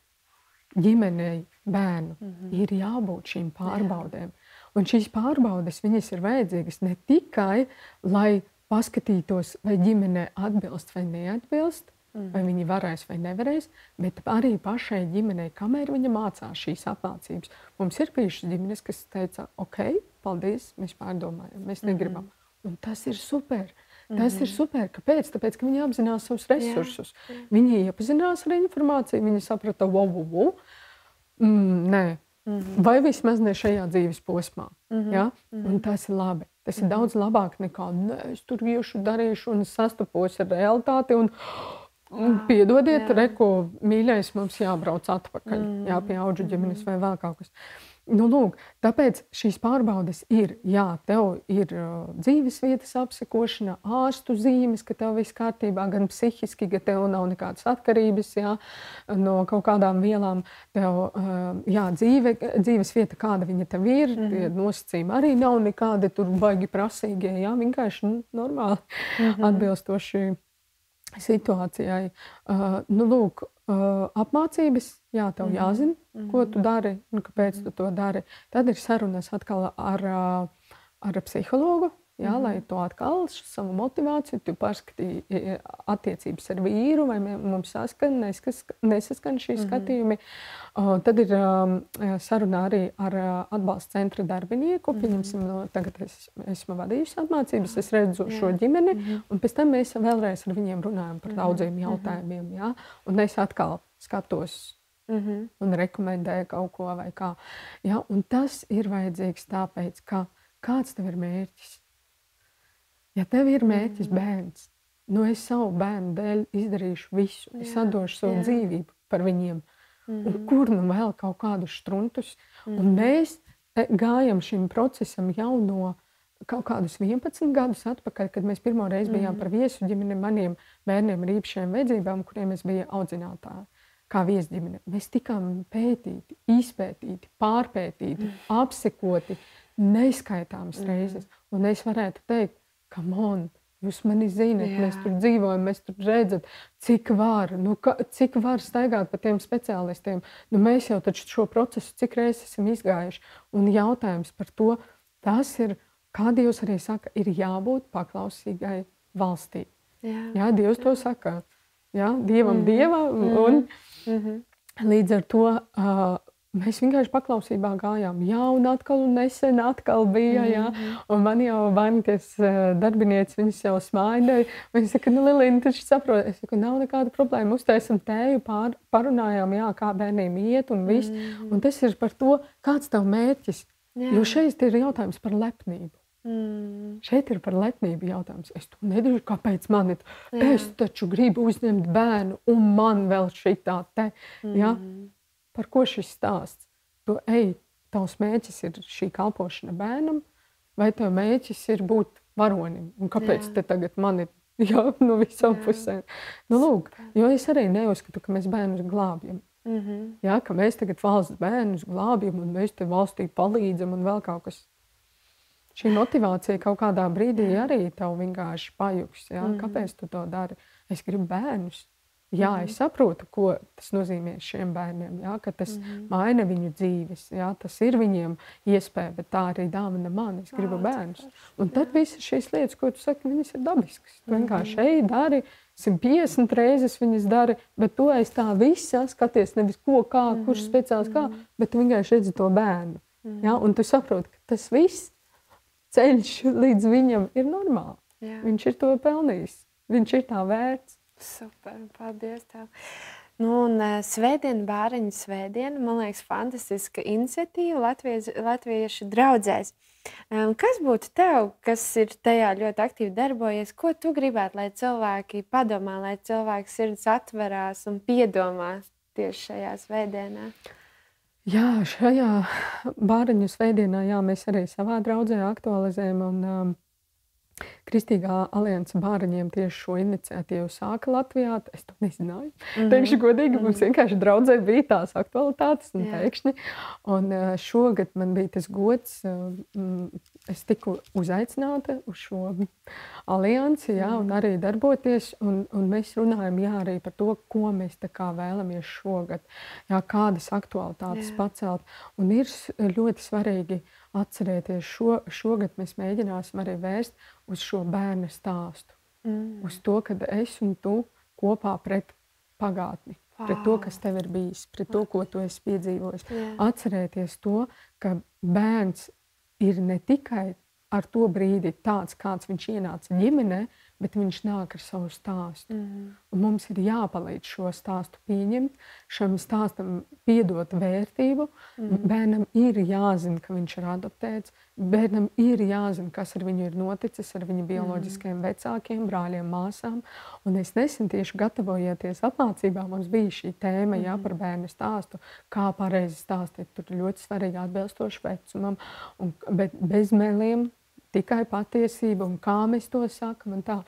ģimenei bērnu, -hmm. ir jābūt šīm pārbaudēm. Jā. Un šīs pārbaudes ir vajadzīgas ne tikai, lai paskatītos, vai ģimene atbilst vai neatbilst, Mm. Vai viņi varēs vai nevarēs, bet arī pašai ģimenei, kamēr viņa mācās šīs apmācības. Mums ir bijušas ģimenes, kas teica, ok, paldies, mēs pārdomājam, mēs negribam. Mm. Un tas ir super. Tas mm -hmm. ir super. Kāpēc? Tāpēc, ka viņi apzinās savus resursus. Jā, jā. Viņi iepazinās ar informāciju, viņi saprata, wow, wow, wow. Mm, nē. Mm -hmm. Vai vismaz ne šajā dzīves posmā. Mm -hmm. ja? mm -hmm. Un tas ir labi. Tas ir mm -hmm. daudz labāk nekā, nē, es tur iešu, darīšu un sastapos ar realitāti. Un, oh, Piedodiet, reko mīļais, mums jābrauc atpakaļ, mm. jā, pie auģu ģimenes vai vēl kaut kas. Nu, lūk, tāpēc šīs pārbaudes ir, jā, tev ir uh, dzīves vietas apsekošana, ārstu zīmes, ka tev viss kārtībā, gan psihiski, ka tev nav nekādas atkarības jā, no kaut kādām vielām. Tev, uh, jā, dzīve, dzīves vieta, kāda viņa tev ir, mm -hmm. tie nosacījumi arī nav nekādi tur baigi prasīgie, jā, vienkārši nu, normāli mm -hmm. atbilstoši situācijai. Uh, nu, lūk, uh, apmācības, jā, tev mm jāzina, ko tu mhm. dari un kāpēc tu to dari. Tad ir sarunas atkal ar, uh, ar psihologu. Jā, mm -hmm. Lai to atkal savu motivāciju, tu pārskatīji attiecības ar vīru, vai mums saskan, nesaskan šī mm -hmm. skatījumi. Uh, tad ir um, saruna arī ar uh, atbalsta centra darbinieku. Mm -hmm. Pieņemsim, no, tagad es esmu vadījusi apmācības, es redzu jā. šo ģimeni, mm -hmm. un pēc tam mēs vēlreiz ar viņiem runājam par mhm. daudziem -hmm. jautājumiem. Jā? Un es atkal skatos Mm -hmm. un rekomendēju kaut ko vai kā. Ja? Un tas ir vajadzīgs tāpēc, ka kāds tev ir mērķis? Ja tev ir mērķis mm. bērns, nu es savu bērnu dēļ izdarīšu visu, jā, es atdošu savu jā. dzīvību par viņiem. Mm. Un kur nu vēl kaut kādus struntus? Mm. Un mēs e, gājam šim procesam jau no kaut kādus 11 gadus atpakaļ, kad mēs pirmo reizi bijām mm. par viesu ģimeni maniem bērniem ar īpašiem vajadzībām, kuriem es biju audzinātāji. Kā viesģimene. Mēs tikām pētīti, izpētīti, pārpētīti, mm. apsekoti neskaitāmas mm. reizes. Un es varētu teikt, Come on! Jūs mani zinat, Jā. mēs tur dzīvojam, mēs tur redzam, cik var, nu, ka, cik var staigāt pa tiem speciālistiem. Nu, mēs jau šo procesu cik reizes esam izgājuši. Un jautājums par to, tas ir, kā Dievs arī saka, ir jābūt paklausīgai valstī. Jā, Jā Dievs to saka. Jā, dievam, mm -hmm. dievam. Un, mm -hmm. Līdz ar to uh, Mēs vienkārši paklausībā gājām. Jā, un atkal, un nesen atkal bija. Jā. -hmm. Un man jau bankas eh, darbinieca, viņas jau smaidoja. Viņa saka, nu, Lilija, tu saproti, es saku, nav nekāda problēma. Uztaisam tēju, pār, parunājām, jā, kā bērniem iet un viss. Mm. Un tas ir par to, kāds tev mērķis. Jā. Jo šeit ir jautājums par lepnību. Mm. Šeit ir par lepnību jautājums. Es to nedaru, kāpēc man ir. Jā. Es taču gribu uzņemt bērnu, un man vēl šī tā te. Mm. Ja? Par ko šis stāsts? Tu ej, tavs mērķis ir šī kalpošana bērnam, vai tev mērķis ir būt varonim? Un kāpēc Jā. te tagad man ir jā, no visām pusēm? Nu, lūk, jo es arī neuzskatu, ka mēs bērnus glābjam. Mm -hmm. Jā, ka mēs tagad valsts bērnus glābjam un mēs te valstī palīdzam un vēl kaut kas. Šī motivācija kaut kādā brīdī arī tev vienkārši pajuks. Jā? Mm -hmm. Kāpēc tu to dari? Es gribu bērnus. Jā, mm -hmm. es saprotu, ko tas nozīmē šiem bērniem. Jā, ka tas mm -hmm. maina viņu dzīves, jā, tas ir viņiem iespēja, bet tā arī dāvana man. Es gribu bērnus. Un tad visas šīs lietas, ko tu saki, viņas ir dabiskas. Tu vienkārši ej, dari. 150 reizes viņas dara, bet tu aiz tā visa skaties nevis ko, kā, mm -hmm. kurš speciāls kā, mhm. bet tu vienkārši redzi to bērnu. Mm -hmm. ja? Un tu saproti, ka tas viss ceļš līdz viņam ir normāli. Jā. Viņš ir to pelnījis. Viņš ir tā vērts. Super, paldies tev. Nu, un uh, Svētdiena, bāriņu svētdiena, man liekas, fantastiska iniciatīva Latvijas, latviešu draudzēs. Um, kas būtu tev, kas ir tajā ļoti aktīvi darbojies? Ko tu gribētu, lai cilvēki padomā, lai cilvēki sirds atverās un piedomā tieši šajā svētdienā? Jā, šajā bāriņu svētdienā jā, mēs arī savā draudzē aktualizējam un um, Kristīgā alianses bāriņiem tieši šo iniciatīvu sāka Latvijā. Es to nezināju. Mm -hmm. Teikšu godīgi, mm -hmm. mums mhm. vienkārši draudzē bija tās aktualitātes un yeah. pēkšņi. Un uh, šogad man bija tas gods, uh, es tiku uzaicināta uz šo aliansi, jā, -hmm. un arī darboties. Un, un mēs runājam jā, arī par to, ko mēs vēlamies šogad, jā, kādas aktualitātes yeah. pacelt. Un ir ļoti svarīgi atcerēties, šo, šogad mēs mēģināsim arī vērst uz šo bērnu stāstu. Mm. Uz to, ka es un tu kopā pret pagātni, wow. pret to, kas tev ir bijis, pret to, ko tu esi piedzīvojis. Yeah. Atcerēties to, ka bērns ir ne tikai ar to brīdi tāds, kāds viņš ienāca ģimenē, bet viņš nāk ar savu stāstu. Mm. Un mums ir jāpalīdz šo stāstu pieņemt, šam stāstam piedot vērtību. Mm. Bērnam ir jāzina, ka viņš ir adoptēts, bērnam ir jāzina, kas ar viņu ir noticis, ar viņa bioloģiskiem mm. vecākiem, brāļiem, māsām. Un es nesen tieši gatavojoties apmācībām, mums bija šī tēma mm. jā, par bērnu stāstu, kā pareizi stāstīt. Tur ļoti svarīgi atbilstoši vecumam, un, bet bez meliem tikai patiesība un kā mēs to sakam. Un tā.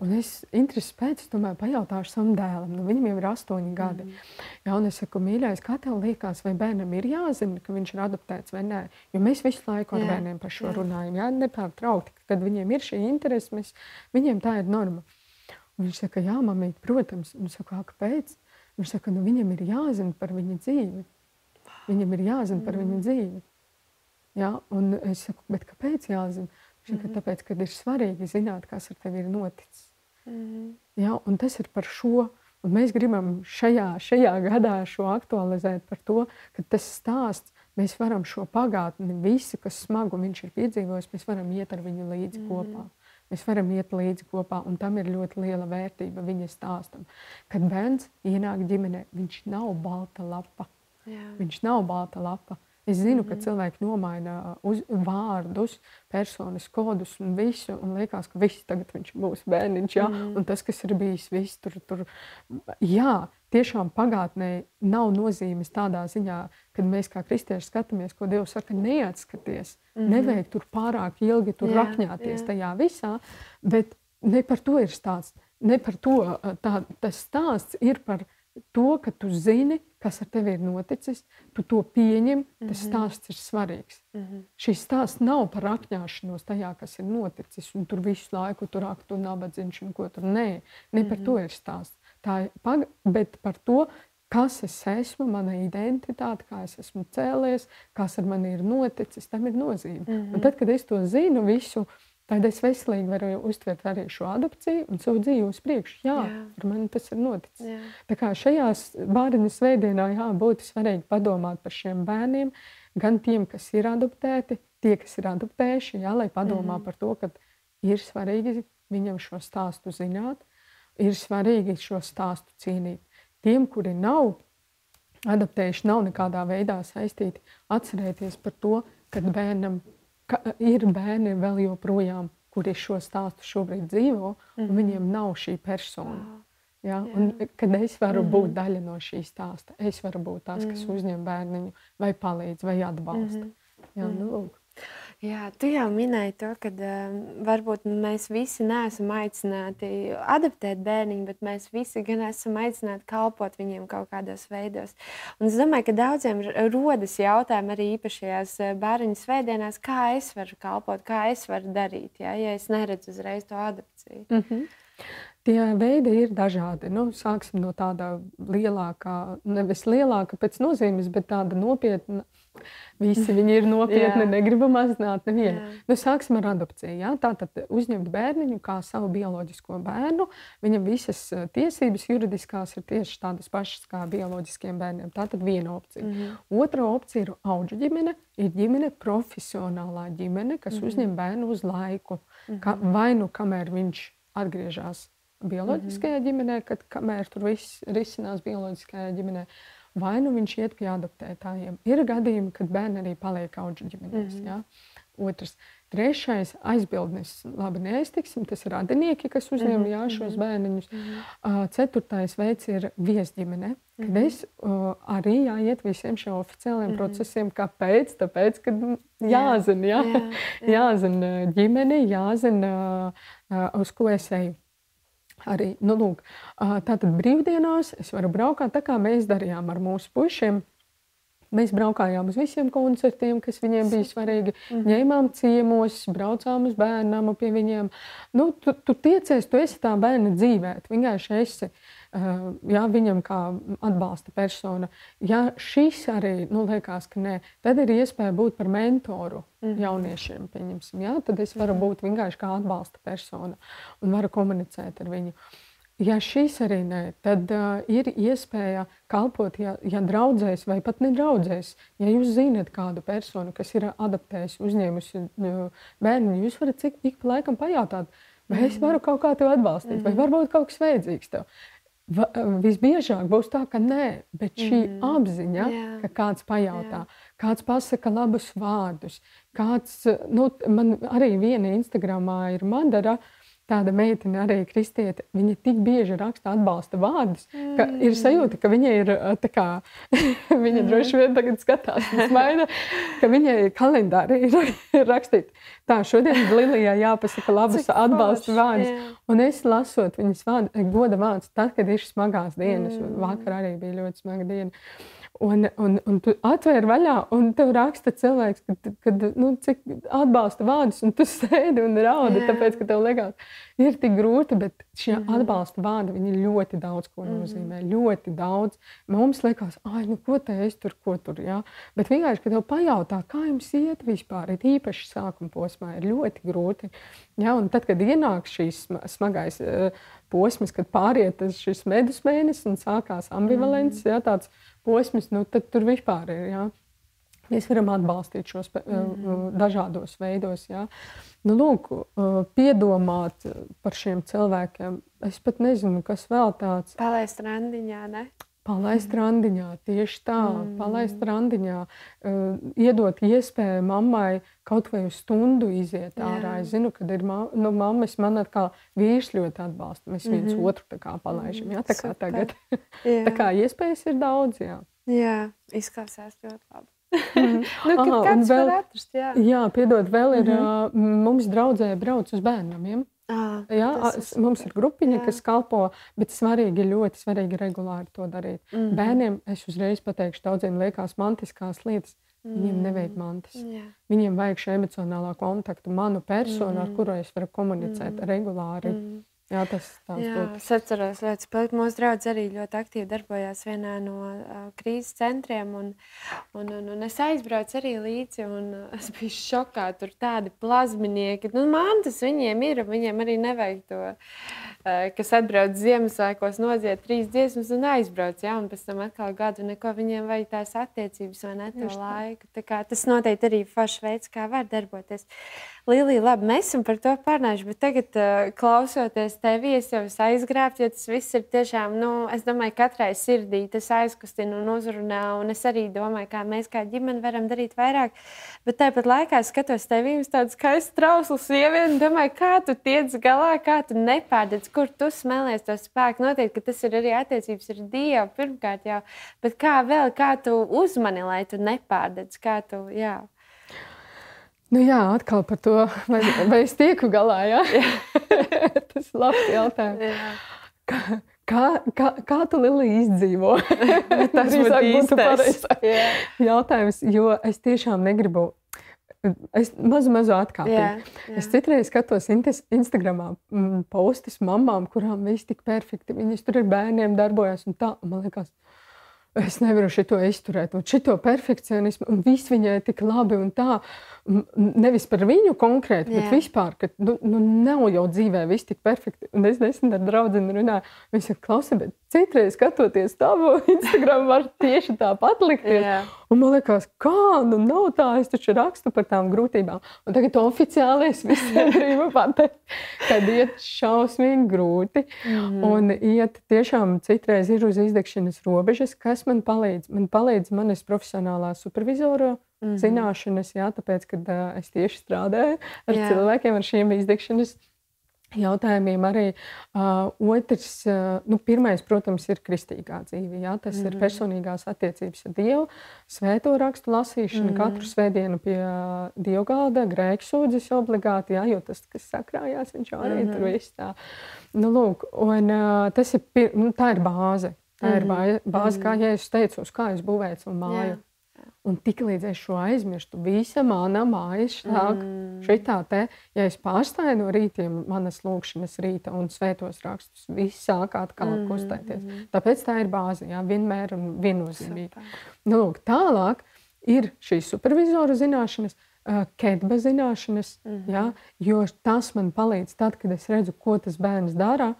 Un es interesi pēc tam pajautāšu savam dēlam, nu, viņam jau ir astoņi gadi. Mm. Jā, un es saku, mīļais, kā tev liekas, vai bērnam ir jāzina, ka viņš ir adoptēts vai nē? Jo mēs visu laiku ar jā, bērniem par šo jā. runājam, jā, nepārtraukti. Kad viņiem ir šī interese, mēs, viņiem tā ir norma. Un viņš saka, jā, mamīt, protams. Un es saku, kāpēc? Viņš saka, nu, viņam ir jāzina par viņa dzīvi. Viņam ir jāzina par mm. viņa dzīvi. Ja? Un es saku, kāpēc jāzina? Viņš saka, mm -hmm. tāpēc, ka ir svarīgi zināt, kas ar tevi ir noticis. Mm -hmm. ja? Un tas ir par šo. Un mēs gribam šajā, šajā gadā šo aktualizēt par to, ka tas stāsts, mēs varam šo pagātni, visi, kas smagu viņš ir piedzīvojis, mēs varam iet ar viņu līdzi mm -hmm. kopā. Mēs varam iet līdzi kopā, un tam ir ļoti liela vērtība viņa stāstam. Kad bērns ienāk ģimenē, viņš nav balta lapa. Jā. Viņš nav balta lapa. Es zinu, ka mhm. cilvēki nomaina uz, vārdus, personas kodus un visu, un liekas, ka viss tagad būs bērniņš. Ja? Mm. Un tas, kas ir bijis, viss tur, tur. Jā, tiešām pagātnē nav nozīmes tādā ziņā, kad mēs kā kristieši skatāmies, ko Dievs saka, neatskaties, mm -hmm. nevajag tur pārāk ilgi tur jā, rakņāties jā. tajā visā, bet ne par to ir stāsts. Ne par to tā, tas stāsts ir par to, ka tu zini, kas ar tevi ir noticis, tu to pieņem, tas mm -hmm. stāsts ir svarīgs. Mm -hmm. Šis stāsts nav par akņāšanos tajā, kas ir noticis, un tur visu laiku tur aktu un nabadzīņš un ko tur nē. Ne mm -hmm. par to ir stāsts. Tā ir, pag bet par to, kas es esmu, mana identitāte, kā es esmu cēlies, kas ar mani ir noticis, tam ir nozīme. Mm -hmm. Un tad, kad es to zinu visu, Tad es veselīgi varu uztvert arī šo adopciju un savu dzīvi uz priekšu. Jā, jā. ar mani tas ir noticis. Jā. Tā kā šajās bērniņas veidienā jā, būtu svarīgi padomāt par šiem bērniem, gan tiem, kas ir adoptēti, tie, kas ir adoptējuši, jā, lai padomā mm. par to, ka ir svarīgi viņam šo stāstu zināt, ir svarīgi šo stāstu cienīt. Tiem, kuri nav adaptējuši, nav nekādā veidā saistīti, atcerēties par to, ka bērnam ka ir bērni vēl joprojām, kuri šo stāstu šobrīd dzīvo, mm -hmm. un mhm. viņiem nav šī persona. Wow. Ja? Un, kad es varu mm -hmm. būt daļa no šī stāsta, es varu būt tas, kas mm -hmm. uzņem bērniņu, vai palīdz, vai atbalsta. Mm -hmm. ja, nu, lūk. Jā, tu jau minēji to, ka uh, varbūt mēs visi neesam aicināti adaptēt bērniņu, bet mēs visi gan esam aicināti kalpot viņiem kaut kādos veidos. Un es domāju, ka daudziem rodas jautājumi arī īpašajās bērniņu svētdienās, kā es varu kalpot, kā es varu darīt, ja, ja es neredzu uzreiz to adapciju. Mm -hmm. Tie veidi ir dažādi. Nu, sāksim no tāda lielākā, nevis lielāka pēc nozīmes, bet tāda nopietna Visi viņi ir nopietni, negribam mazināt nevienu. Jā. Nu, sāksim ar adopciju. Jā? Tātad uzņemt bērniņu kā savu bioloģisko bērnu. Viņam visas eh, tiesības juridiskās ir tieši tādas pašas kā bioloģiskiem bērniem. Tā tad viena opcija. Mm -hmm. Otra opcija ir auga ģimene. Ir ģimene, profesionālā ģimene, kas mm -hmm. uzņem bērnu uz laiku. Mm -hmm. Ka, vai nu kamēr viņš atgriežas bioloģiskajā mm -hmm. ģimenē, kad kamēr tur viss risinās bioloģiskajā ģimenē, vai nu viņš iet pie adoptētājiem. Ir gadījumi, kad bērni arī paliek auga ģimenēs. Mm -hmm. ja? Otrs. Trešais aizbildnis, labi, neiztiksim, tas ir radinieki, kas uzņem mm -hmm. jā, šos bērniņus. Mm -hmm. uh, ceturtais veids ir viesģimene, kad mm -hmm. es uh, arī jāiet visiem šiem oficiāliem mm -hmm. procesiem. Kāpēc? Tāpēc, ka jāzina, jā, jā, jā. jāzina ģimene, jāzina, uh, uz ko es eju arī nu, lūk, tātad brīvdienās es varu braukt tā, kā mēs darījām ar mūsu pušiem. Mēs braukājām uz visiem koncertiem, kas viņiem bija svarīgi. Mm -hmm. Ņēmām ciemos, braucām uz bērnām pie viņiem. Nu, tu, tu tiecies, tu esi tā bērna dzīvē. Vienkārši esi jā, viņam kā atbalsta persona. Ja šis arī nu, liekas, ka nē, tad ir iespēja būt par mentoru mm -hmm. jauniešiem. Jā, tad es varu būt vienkārši kā atbalsta persona un varu komunicēt ar viņu. Ja šīs arī nē, tad uh, ir iespēja kalpot, ja, ja draudzēs vai pat nedraudzēs. Ja jūs zinat kādu personu, kas ir adaptējusi, uzņēmusi uh, bērnu, jūs varat cik ik pa laikam pajautāt, vai es varu kaut kā tevi atbalstīt, mm -hmm. vai varbūt kaut kas vajadzīgs tev. Va, visbiežāk būs tā, ka nē, bet šī mm. apziņa, yeah. ka kāds pajautā, yeah. kāds pasaka labus vārdus, kāds, nu, man arī viena Instagramā ir Madara, uh, tāda meitene, arī kristiete, viņa tik bieži raksta atbalsta vārdus, ka mm. ir sajūta, ka viņa ir tā kā, viņa mm. droši vien tagad skatās, maina, ka viņai kalendārī ir rakstīt. Tā, šodien Lilijai jāpasaka labas atbalsta vārdus. Jā. Un es lasot viņas vārdu, goda vārdus, tad, kad ir smagās dienas, mm. vakar arī bija ļoti smaga diena. Un, un, un tu atvēri vaļā, un tev raksta cilvēks, ka, kad, nu, cik atbalsta vārdus, un tu sēdi un raudi, Jā. tāpēc, ka tev liekas, ir tik grūti, bet šie mm atbalsta vārdi, viņi ļoti daudz ko mhm. nozīmē. Mm. Ļoti daudz. Mums liekas, ah, nu, ko te es tur, ko tur, jā. Bet vienkārši, kad tev pajautā, kā jums iet vispār, ir īpaši sākuma posmā, ir ļoti grūti. Jā, un tad, kad ienāk šīs smagais uh, posms, kad pāriet šis medus mēnesis un sākās ambivalents, mm jā, tāds posms, nu, tad tur vispār ir. Jā. Mēs varam atbalstīt šos mm. dažādos veidos. Jā. Nu, lūk, piedomāt par šiem cilvēkiem. Es pat nezinu, kas vēl tāds. Palaist randiņā, ne? Palaist randiņā, tieši tā, mm. palaist randiņā, uh, iedot iespēju mammai kaut vai uz stundu iziet Jā. ārā. Es zinu, ka ir ma nu, mammas, man atkal vīrs ļoti atbalsta. Mēs viens mm -hmm. otru tā kā palaižam. Jā, tā kā Super. tagad. tā kā iespējas ir daudz. Jā, jā izklausās ļoti labi. Mm. nu, Aha, vēl, atrast, jā. jā, piedod, vēl ir, mm -hmm. mums draudzē brauc uz bērniem. À, jā, ir mums ir grupiņa, jā. kas kalpo, bet svarīgi, ļoti svarīgi regulāri to darīt. Mm -hmm. Bērniem es uzreiz pateikšu, daudziem liekas mantiskās lietas. Viņiem nevajag mm. mantas. Jā. Viņiem vajag šo emocionālo kontaktu, manu personu, mm. ar kuru es varu komunicēt mm. regulāri. Mm. Jā, tas es atceros, ka mūsu draugs arī ļoti aktīvi darbojās vienā no uh, krīzes centriem. Un, un, un, un es aizbraucu arī līdzi, un uh, es biju šokā. Tur tādi plazminieki, nu, mantas viņiem ir, viņiem arī nevajag to, uh, kas atbrauc Ziemassvētkos, nodziet trīs dziesmas un aizbrauc. Ja, un pēc tam atkal gadu neko viņiem vajag tās attiecības vai ne to laiku. Tas noteikti arī foršs veids, kā var darboties. Līlija, labi, mēs esam par to pārnājuši, bet tagad uh, klausoties pēc tevis jau aizgrābt, jo tas viss ir tiešām, nu, es domāju, katrai sirdī tas aizkustina un uzrunā. Un es arī domāju, kā mēs kā ģimene varam darīt vairāk. Bet tāpat laikā skatos tevi uz tādu skaistu trauslu sievieti un domāju, kā tu tiec galā, kā tu nepārdedz, kur tu smēlies to spēku. Noteikti, ka tas ir arī attiecības ar Dievu pirmkārt jau, bet kā vēl, kā tu uzmani, lai tu nepārdedz, kā tu, jā. Nu jā, atkal par to, vai, vai es tieku galā. Ja? Tas ir labs jautājums. Kā, kā, kā, kā tu Lilija izdzīvo? Tas būtu pareizs jautājums, jo es tiešām negribu Es mazu, mazu atkāpju. Es citreiz skatos Instagramā mm, postus mamām, kurām viss tik perfekti. Viņas tur ar bērniem darbojas un tā. Man liekas, es nevaru šo izturēt, un šo perfekcionismu, un viss viņai tik labi un tā. Nevis par viņu konkrēti, Jā. bet vispār, ka nu, nu, nav jau dzīvē viss tik perfekti. Un es nesen ar draugu runāju, viņš ir klausies, bet citreiz skatoties tavu Instagram, var tieši tāpat likties. Jā. Un man liekas, kā, nu nav tā, es taču rakstu par tām grūtībām. Un tagad oficiāli es visiem gribu pateikt, ka iet šausmīgi grūti. Mm. Un iet tiešām citreiz ir uz izdegšanas robežas, kas man palīdz. Man palīdz manas profesionālā supervizora mm zināšanas, jā, tāpēc, kad uh, es tieši strādāju ar jā. cilvēkiem ar šiem izdegšanas jautājumiem. Arī uh, otrs, uh, nu, pirmais, protams, ir kristīgā dzīve. Jā, tas mm -hmm. ir mhm. personīgās attiecības ar Dievu, svēto rakstu lasīšana, mm -hmm. katru svētdienu pie uh, dievgalda, grēksūdzes obligāti, jā, jo tas, kas sakrājās, viņš arī mm -hmm. tur viss tā. Nu, lūk, un, uh, tas ir, pir, nu, tā ir bāze. Tā mm -hmm. ir bāze, kā ja es teicu, uz kā es būvēju savu māju. Yeah. Un tik līdz es šo aizmirstu, visa mana māja sāk mm. šitā te, ja es pārstāju no rītiem, manas lūkšanas rīta un svētos rakstus, viss sāk atkal mm. kustēties. Tāpēc tā ir bāze, jā, vienmēr un viennozīmīgi. Nu, lūk, tālāk ir šīs supervizoru zināšanas, kedba zināšanas, mm. jā, jo tas man palīdz tad, kad es redzu, ko tas bērns dara,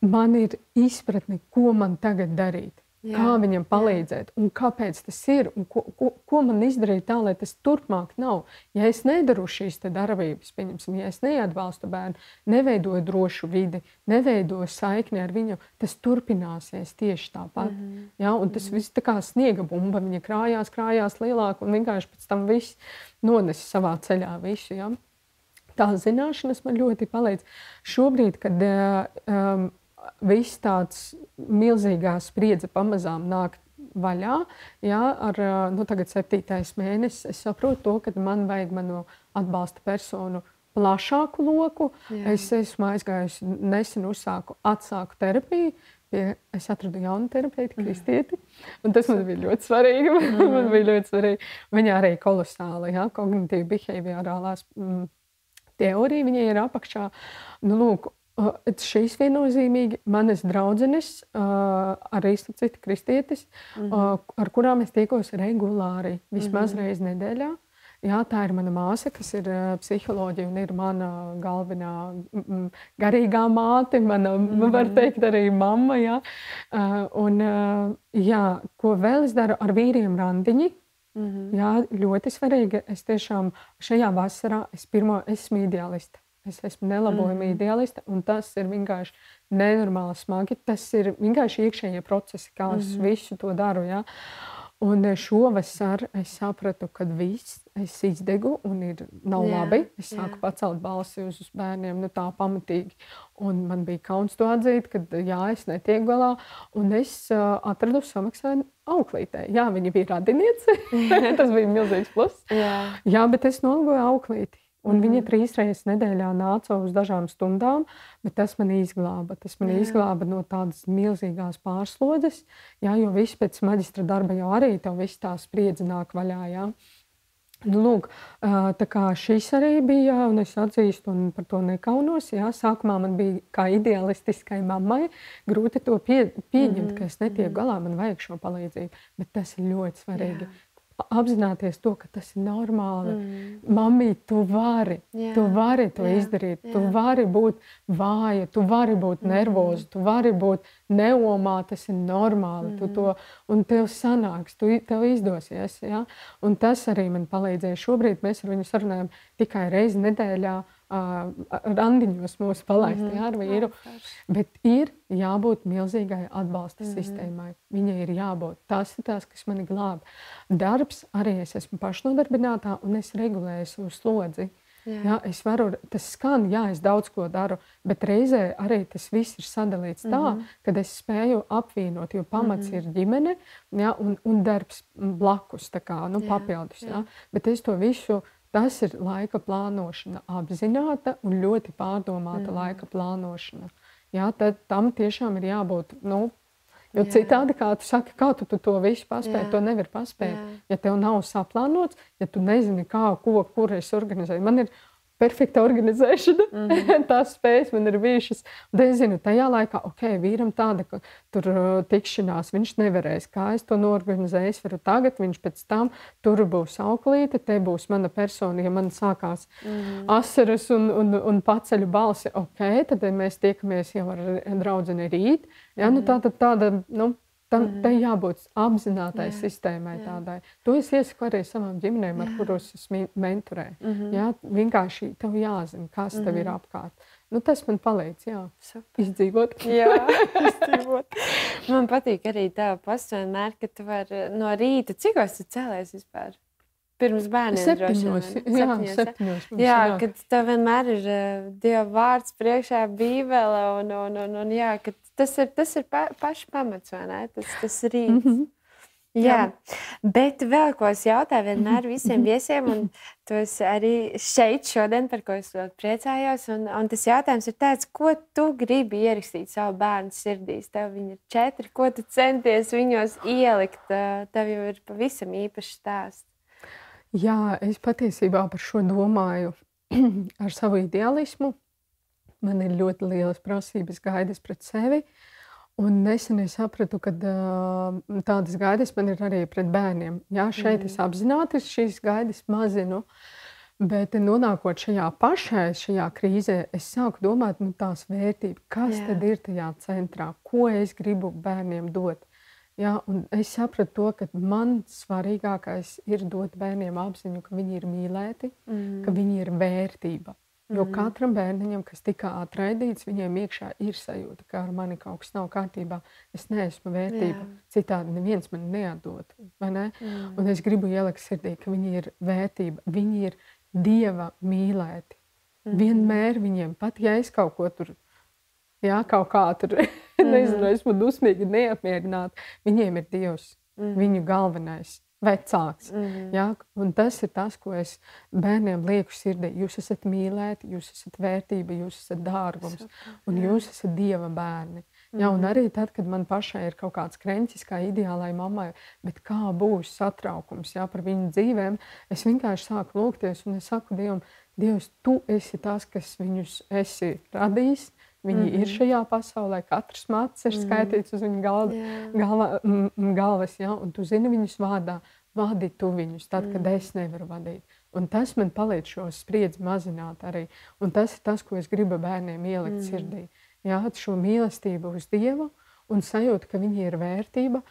man ir izpratne, ko man tagad darīt. Jā, kā viņam palīdzēt, un kāpēc tas ir, un ko, ko, ko man izdarīt tā, lai tas turpmāk nav. Ja es nedaru šīs darbības, pieņemsim, ja es neatbalstu bērnu, neveidoju drošu vidi, neveidoju saikni ar viņu, tas turpināsies tieši tāpat. Mm -hmm. ja? Un tas mm -hmm. viss tā kā sniega bumba, viņa krājās, krājās lielāk, un vienkārši pēc tam viss nonesa savā ceļā visu. Ja? Tās zināšanas man ļoti palīdz. Šobrīd, kad um, viss tāds milzīgā spriedze pamazām nāk vaļā. Jā, ar nu, tagad septītais mēnesis es saprotu to, ka man vajag manu atbalsta personu plašāku loku. Jā. Es esmu aizgājusi nesen uzsāku atsāku terapiju. Pie, es atradu jaunu terapeitu, kristieti. Tas man bija ļoti svarīgi. Man bija ļoti svarīgi. Viņa arī kolosāla, ja, kognitīva behaviorālās mm, teorija, viņai ir apakšā. Nu, lūk, Šīs viennozīmīgi manas draudzenes, arī citas kristietis, mm -hmm. ar kurām es tiekos regulāri, vismaz mm -hmm. reizi nedēļā. Jā, tā ir mana māsa, kas ir psiholoģija un ir mana galvenā garīgā māte, mana, mm -hmm. var teikt, arī mamma. Jā. Un, jā, ko vēl es daru ar vīriem randiņi? Mm -hmm. Jā, ļoti svarīgi. Es tiešām šajā vasarā es pirmo esmu ideāliste. Es esmu nelabojama mm. ideāliste, un tas ir vienkārši nenormāli smagi. Tas ir vienkārši iekšējie procesi, kā es mm. visu to daru. Ja? Un šovasar es sapratu, ka viss es izdegu un ir, nav jā, labi. Es sāku jā. pacelt balsi uz, uz bērniem nu, tā pamatīgi. Un man bija kauns to atzīt, ka jā, es netieku galā. Un es uh, atradu samaksājumu auklītē. Jā, viņa bija radiniece. Tas bija milzīgs pluss. Jā. jā, bet es nolgoju auklīti. Un mm -hmm. viņa trīs reizes nedēļā nāca uz dažām stundām, bet tas man izglāba. Tas man jā. izglāba no tādas milzīgās pārslodzes, jā, jo viss pēc maģistra darba jau arī tev viss tā spriedzi nāk vaļā. Jā. Nu, lūk, tā kā šis arī bija, un es atzīstu, un par to nekaunos. Jā, sākumā man bija kā ideālistiskai mammai grūti to pie, pieņemt, mm -hmm. ka es netieku mhm. galā, man vajag šo palīdzību. Bet tas ir ļoti svarīgi. Jā apzināties to, ka tas ir normāli. Mm. Mamī, tu vari, jā. tu vari to jā. izdarīt. Jā. Tu vari būt vāja, tu vari būt mm. nervoza, tu vari būt neomā. Tas ir normāli. Mm. Tu to, un tev sanāks, tu, tev izdosies. Ja? Un tas arī man palīdzēja. Šobrīd mēs ar viņu sarunājam tikai reizi nedēļā. Uh, randiņos mūsu palaist mm -hmm. jā, ar vīru. Bet ir jābūt milzīgai atbalsta mm -hmm. sistēmai. Viņai ir jābūt. Tas ir tas, kas mani glāb. Darbs arī es esmu pašnodarbinātā un es regulēju savu slodzi. Jā. Jā, es varu, tas skan, jā, es daudz ko daru, bet reizē arī tas viss ir sadalīts tā, mm -hmm. ka es spēju apvienot, jo pamats mm -hmm. ir ģimene jā, un, un darbs blakus, kā, nu, jā, papildus. Jā. Jā. Bet es to visu Tas ir laika plānošana, apzināta un ļoti pārdomāta mm. laika plānošana. Jā, tad tam tiešām ir jābūt. Nu, Jo Jā. citādi, kā tu saki, kā tu, tu to visu paspēji, to nevar paspēt. Jā. Ja tev nav saplānots, ja tu nezini, kā, ko, kur es organizēju. Man ir perfekta organizēšana. Mm -hmm. Tās spējas man ir bijušas. Un es zinu, tajā laikā, ok, vīram tāda, ka tur uh, tikšanās viņš nevarēs. Kā es to norganizēju? Es varu tagad, viņš pēc tam tur būs auklīte, te būs mana persona. Ja man sākās mm -hmm. asaras un, un, un paceļu balsi, ok, tad mēs tiekamies jau ar draugu rīt. Ja, mm -hmm. nu, tā, tā, tāda, nu, Tam mm. -hmm. jābūt apzinātai jā, sistēmai jā. tādai. To es iesaku arī savām ģimenēm, ar kurām es mentorēju. Mm -hmm. jā, vienkārši tev jāzina, kas mm -hmm. tev ir mhm. apkārt. Nu, tas man palīdz jā, Super. izdzīvot. jā, izdzīvot. Man patīk arī tā pastāvēt, ka tu vari no rīta, cik es cēlēs vispār? Pirms bērniem septiņos, jā, septiņos, septiņos mums, jā, jā, kad tev vienmēr ir uh, Dieva vārds priekšā, bībele un, un, un, un jā, Tas ir, tas ir pa, pašs pamats, vai ne? Tas, tas rīts. Mm -hmm. Jā, Jā, bet vēl ko es jautāju vienmēr visiem viesiem, un tas arī šeit šodien, par ko es ļoti priecājos. Un, un tas jautājums ir tāds, ko tu gribi ierakstīt savu bērnu sirdīs? Tev viņi ir četri, ko tu centies viņos ielikt? Tev jau ir pavisam īpašs stāsts. Jā, es patiesībā par šo domāju ar savu ideālismu, man ir ļoti lielas prasības, gaidas pret sevi. Un nesen es sapratu, ka tādas gaidas man ir arī pret bērniem. Jā, šeit mm. es apzināti šīs gaidas mazinu. Bet nonākot šajā pašā, šajā krīzē, es sāku domāt, nu, tās vērtības, kas Jā. tad ir tajā centrā, ko es gribu bērniem dot. Jā, es sapratu, to, ka man svarīgākais ir dot bērniem apziņu, ka viņi ir mīlēti, mm. ka viņi ir vērtība. Jo mm. katram bērniņam, kas tika atraidīts, viņiem iekšā ir sajūta, ka ar mani kaut kas nav kārtībā. Es neesmu vērtība. Jā. Citādi neviens man neatdod. Ne? Mm. Un es gribu ielikt sirdī, ka viņi ir vērtība. Viņi ir dieva mīlēti. Mm. Vienmēr viņiem, pat ja es kaut ko tur, jā, kaut kā tur, mm. nezinu, esmu dusmīgi, neapmierināta, viņiem ir dievs. Mm. Viņu galvenais vecāks. Mm ja? Un tas ir tas, ko es bērniem lieku sirdī. Jūs esat mīlēti, jūs esat vērtība, jūs esat dārgums, un jūs esat dieva bērni. Ja, un mhm. arī tad, kad man pašai ir kaut kāds krņķis, kā ideālai mammai, bet kā būs satraukums ja, par viņu dzīvēm, es vienkārši sāku lūgties un es saku Dievam, Dievs, tu esi tas, kas viņus esi radījis. Viņi mm -hmm. ir mhm. šajā pasaulē, katrs macis ir mm skaitīts uz viņa galva, yeah. galva, galvas, ja? un tu zini viņus vārdā. Vadi tu viņus tad, kad mm. es nevaru vadīt. Un tas man palīdz šo spriedzi mazināt arī. Un tas ir tas, ko es gribu bērniem ielikt mm. sirdī. Jā, šo mīlestību uz Dievu un sajūtu, ka viņi ir vērtība.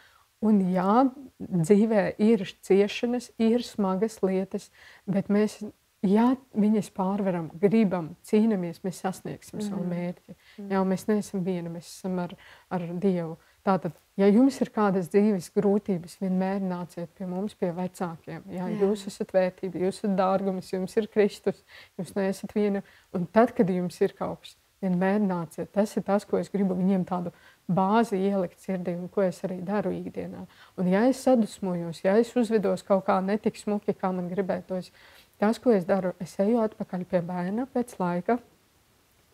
Un jā, dzīvē ir ciešanas, ir smagas lietas, bet mēs ja viņas pārvaram, gribam, cīnāmies, mēs sasniegsim mm. savu mhm. mērķi. Mm. Jā, mēs neesam vieni, mēs esam ar, ar Dievu. Tātad, ja jums ir kādas dzīves grūtības, vienmēr nāciet pie mums, pie vecākiem. Jā, Jā. Jūs esat vērtība, jūs esat dārgums, jums ir Kristus, jūs neesat viena. Un tad, kad jums ir kaut kas, vienmēr nāciet. Tas ir tas, ko es gribu viņiem tādu bāzi ielikt sirdī, un ko es arī daru ikdienā. Un ja es sadusmojos, ja es uzvedos kaut kā netik smuki, kā man gribētos, Tas, ko es daru, es eju atpakaļ pie bērna pēc laika,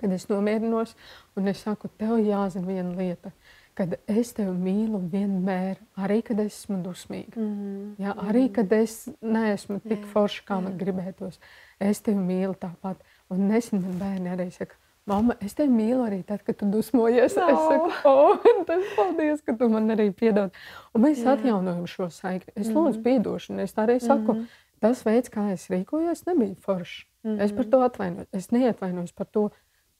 kad es nomierinos, un es saku, tev jāzina viena lieta, kad es tevi mīlu vienmēr, arī kad esmu dusmīga. Mm -hmm. ja, arī kad es neesmu tik jā, forša, kā jā. man gribētos. Es tevi mīlu tāpat. Un nesen man bērni arī saka, Mama, es tevi mīlu arī tad, kad tu dusmojies. No. Es saku, oh, tas paldies, ka tu man arī piedod. Un mēs Jā. atjaunojam šo saikni. Es lūdzu mm piedošanu. Es tā arī saku, mm tas veids, kā es rīkojos, nebija foršs. Mm -hmm. Es par to atvainojos. Es neatvainojos par to,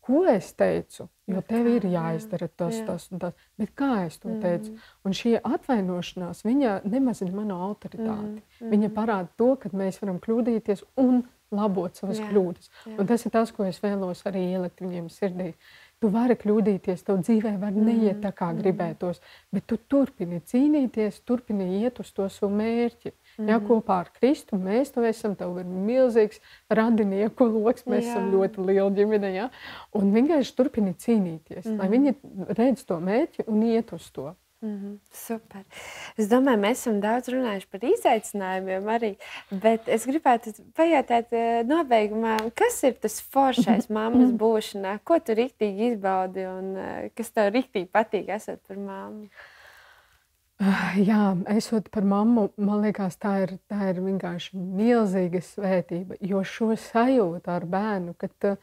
ko es teicu. Jo tev ir jāizdara tas, jā. tas un tas. Bet kā es to teicu? Mm. Un šī atvainošanās, viņa nemazina manu autoritāti. Mm. Viņa parāda to, ka mēs varam kļūdīties un labot savas jā. kļūdas. Jā. Un tas ir tas, ko es vēlos arī ielikt viņiem sirdī. Tu vari kļūdīties, tev dzīvē var neiet tā, kā gribētos, bet tu turpini cīnīties, turpini iet uz to savu mērķi. Mm -hmm. Ja, kopā ar Kristu mēs to esam. Tev ir milzīgs radinieku lokus, mēs Jā. esam ļoti liela ģimene. Ja? Un vienkārši turpini cīnīties, mm -hmm. lai viņi redz to mērķi un iet uz to. Mm -hmm. Super. Es domāju, mēs esam daudz runājuši par izaicinājumiem arī, bet es gribētu pajautāt eh, nobeigumā, kas ir tas foršais mammas būšanā, ko tu riktīgi izbaudi un eh, kas tev riktīgi patīk esot par māmu? Jā, esot par mammu, man liekas, tā ir, tā ir vienkārši milzīga svētība. Jo šo sajūtu ar bērnu, ka tu,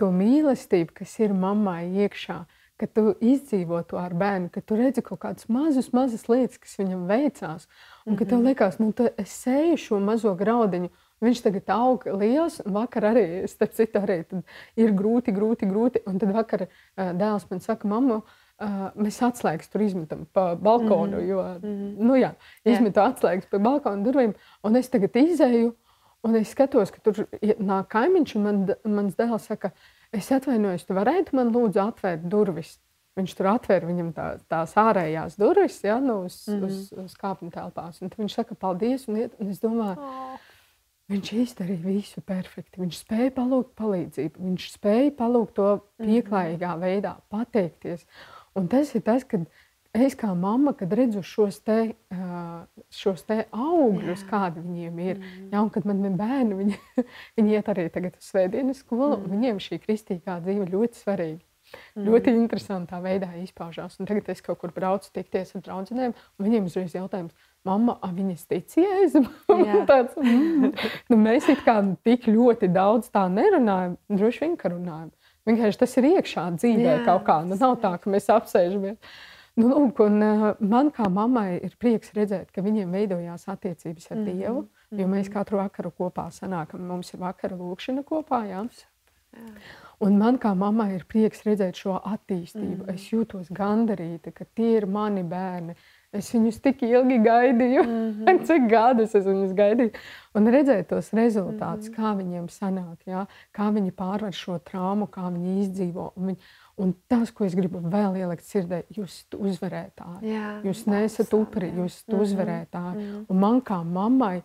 to mīlestību, kas ir mammai iekšā, ka tu izdzīvo to ar bērnu, ka tu redzi kaut kādas mazas, mazas lietas, kas viņam veicās. Un ka tev mhm. liekas, nu, es eju šo mazo graudiņu, Viņš tagad aug liels, un vakar arī, starp citu, arī ir grūti, grūti, grūti. Un tad vakar dēls man saka, mamma, uh, mēs atslēgas tur izmetam pa balkonu, mm -hmm. jo, mm -hmm. nu jā, izmetu yeah. atslēgas pa balkonu durvīm, un es tagad izēju, un es skatos, ka tur nāk kaimiņš, un man, mans dēls saka, es atvainojos, tu varētu man lūdzu atvērt durvis. Viņš tur atvēra viņam tā, tās ārējās durvis, ja, nu, uz, mm -hmm. uz, uz kāpņu telpās. Un viņš saka, paldies, un, iet, un es domāju, oh. Viņš izdarīja visu perfekti. Viņš spēja palūgt palīdzību, viņš spēja palūgt to mhm. pieklājīgā veidā, pateikties. Un tas ir tas, kad es kā mamma, kad redzu šos te, šos te augļus, Jā. kādi viņiem ir, mm. ja, un kad man ir bērni, viņi, viņi iet arī tagad uz svētdienas skolu, mm. un viņiem šī kristīgā dzīve ļoti svarīga. Mm. Ļoti interesantā veidā izpaužās. Un tagad es kaut kur braucu tikties ar draugiem, un viņiem uzreiz jautājums, Mama, viņas tic jēzum. tāds, mm. nu, mēs it kā tik ļoti daudz tā nerunājam, droši vien, ka runājam. Vienkārši tas ir iekšā dzīvē Jā. kaut kā. Nu, nav tā, ka mēs apsēžamies. Nu, lūk, un, uh, man kā mammai ir prieks redzēt, ka viņiem veidojās attiecības ar mm -hmm. Dievu. Jo mēs mhm. katru vakaru kopā sanākam. Mums ir vakara lūkšana kopā. Jā. Jā. Un man kā mammai ir prieks redzēt šo attīstību. Mm. Es jūtos gandarīta, ka tie ir mani bērni. Es viņus tik ilgi gaidīju, mm -hmm. cik gadus es viņus gaidīju. Un redzēt tos rezultātus, mm -hmm. kā viņiem sanāk, jā, kā viņi pārvar šo traumu, kā viņi izdzīvo. Un, viņi, un tas, ko es gribu vēl ielikt sirdī, jūs esat uzvarētāji. Jā, jūs neesat upuri, jūs esat mm -hmm. uzvarētāji. Mm -hmm. Un man kā mammai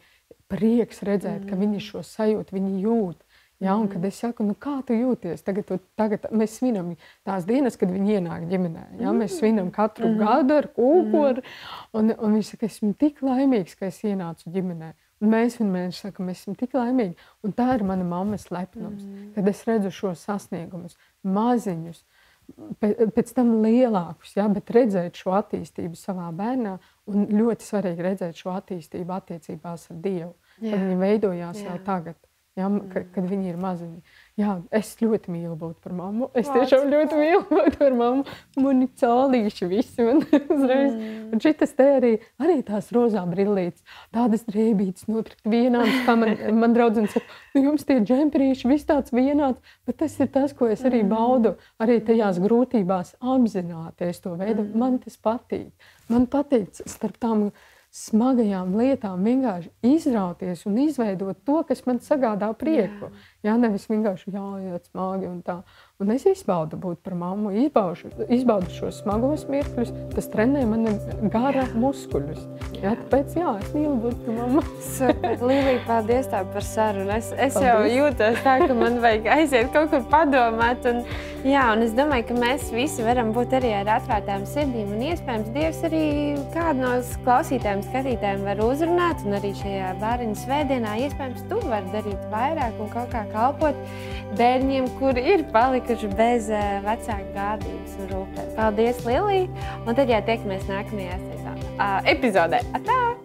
prieks redzēt, mm -hmm. ka viņi šo sajūtu, viņi jūt. Ja, un kad es saku, nu, kā tu jūties? Tagad, tu, tagad mēs svinam tās dienas, kad viņi ienāk ģimenē. Ja? Mēs svinam katru mm gadu ar kūku. Un, un viņš saka, esmu tik laimīgs, ka es ienācu ģimenē. Un mēs vienmēr sakām, mēs esam tik laimīgi. Un tā ir mana mammas lepnums, mm kad es redzu šos sasniegumus, maziņus, pēc tam lielākus, ja? bet redzēt šo attīstību savā bērnā. Un ļoti svarīgi redzēt šo attīstību attiecībās ar Dievu, viņi veidojās jā. jau tagad ja, kad, kad viņi ir maziņi. Jā, es ļoti mīlu būt par mammu. Es tiešām ļoti mīlu būt par mammu. Man ir cēlīši visi. Man uzreiz. Mm. Un šitas te arī, arī tās rozā brillītes, tādas drēbītes nopirkt vienādas. Kā man, man draudzene saka, nu jums tie džemperīši viss tāds vienāds, bet tas ir tas, ko es arī mm. baudu. Arī tajās grūtībās apzināties to veidu. Mm. Man tas patīk. Man patīk starp tām smagajām lietām vienkārši izrauties un izveidot to, kas man sagādā prieku. Jā. Jā, nevis vienkārši jāiet smagi un tā. Un es izbaudu būt par mammu, izbaudu, izbaudu šos smagos mirkļus. Tas trenē man gara muskuļus. Jā, tāpēc jā, es mīlu būt par mammu. Līlija, paldies tā par sarunu. Es, es paldies. jau jūtos tā, ka man vajag aiziet kaut kur padomāt. Un, jā, un es domāju, ka mēs visi varam būt arī ar atvērtām sirdīm. Un iespējams, Dievs arī kādu no klausītājiem, skatītājiem var uzrunāt. Un arī šajā bērniņa svētdienā iespējams tu vari darīt vairāk un kaut kā kalpot bērniem, kuri ir palikuši bez uh, vecāku gādības un rūpēs. Paldies, Lilija! Un tad jau tiekamies nākamajā sezonā, uh, epizodē. Atā!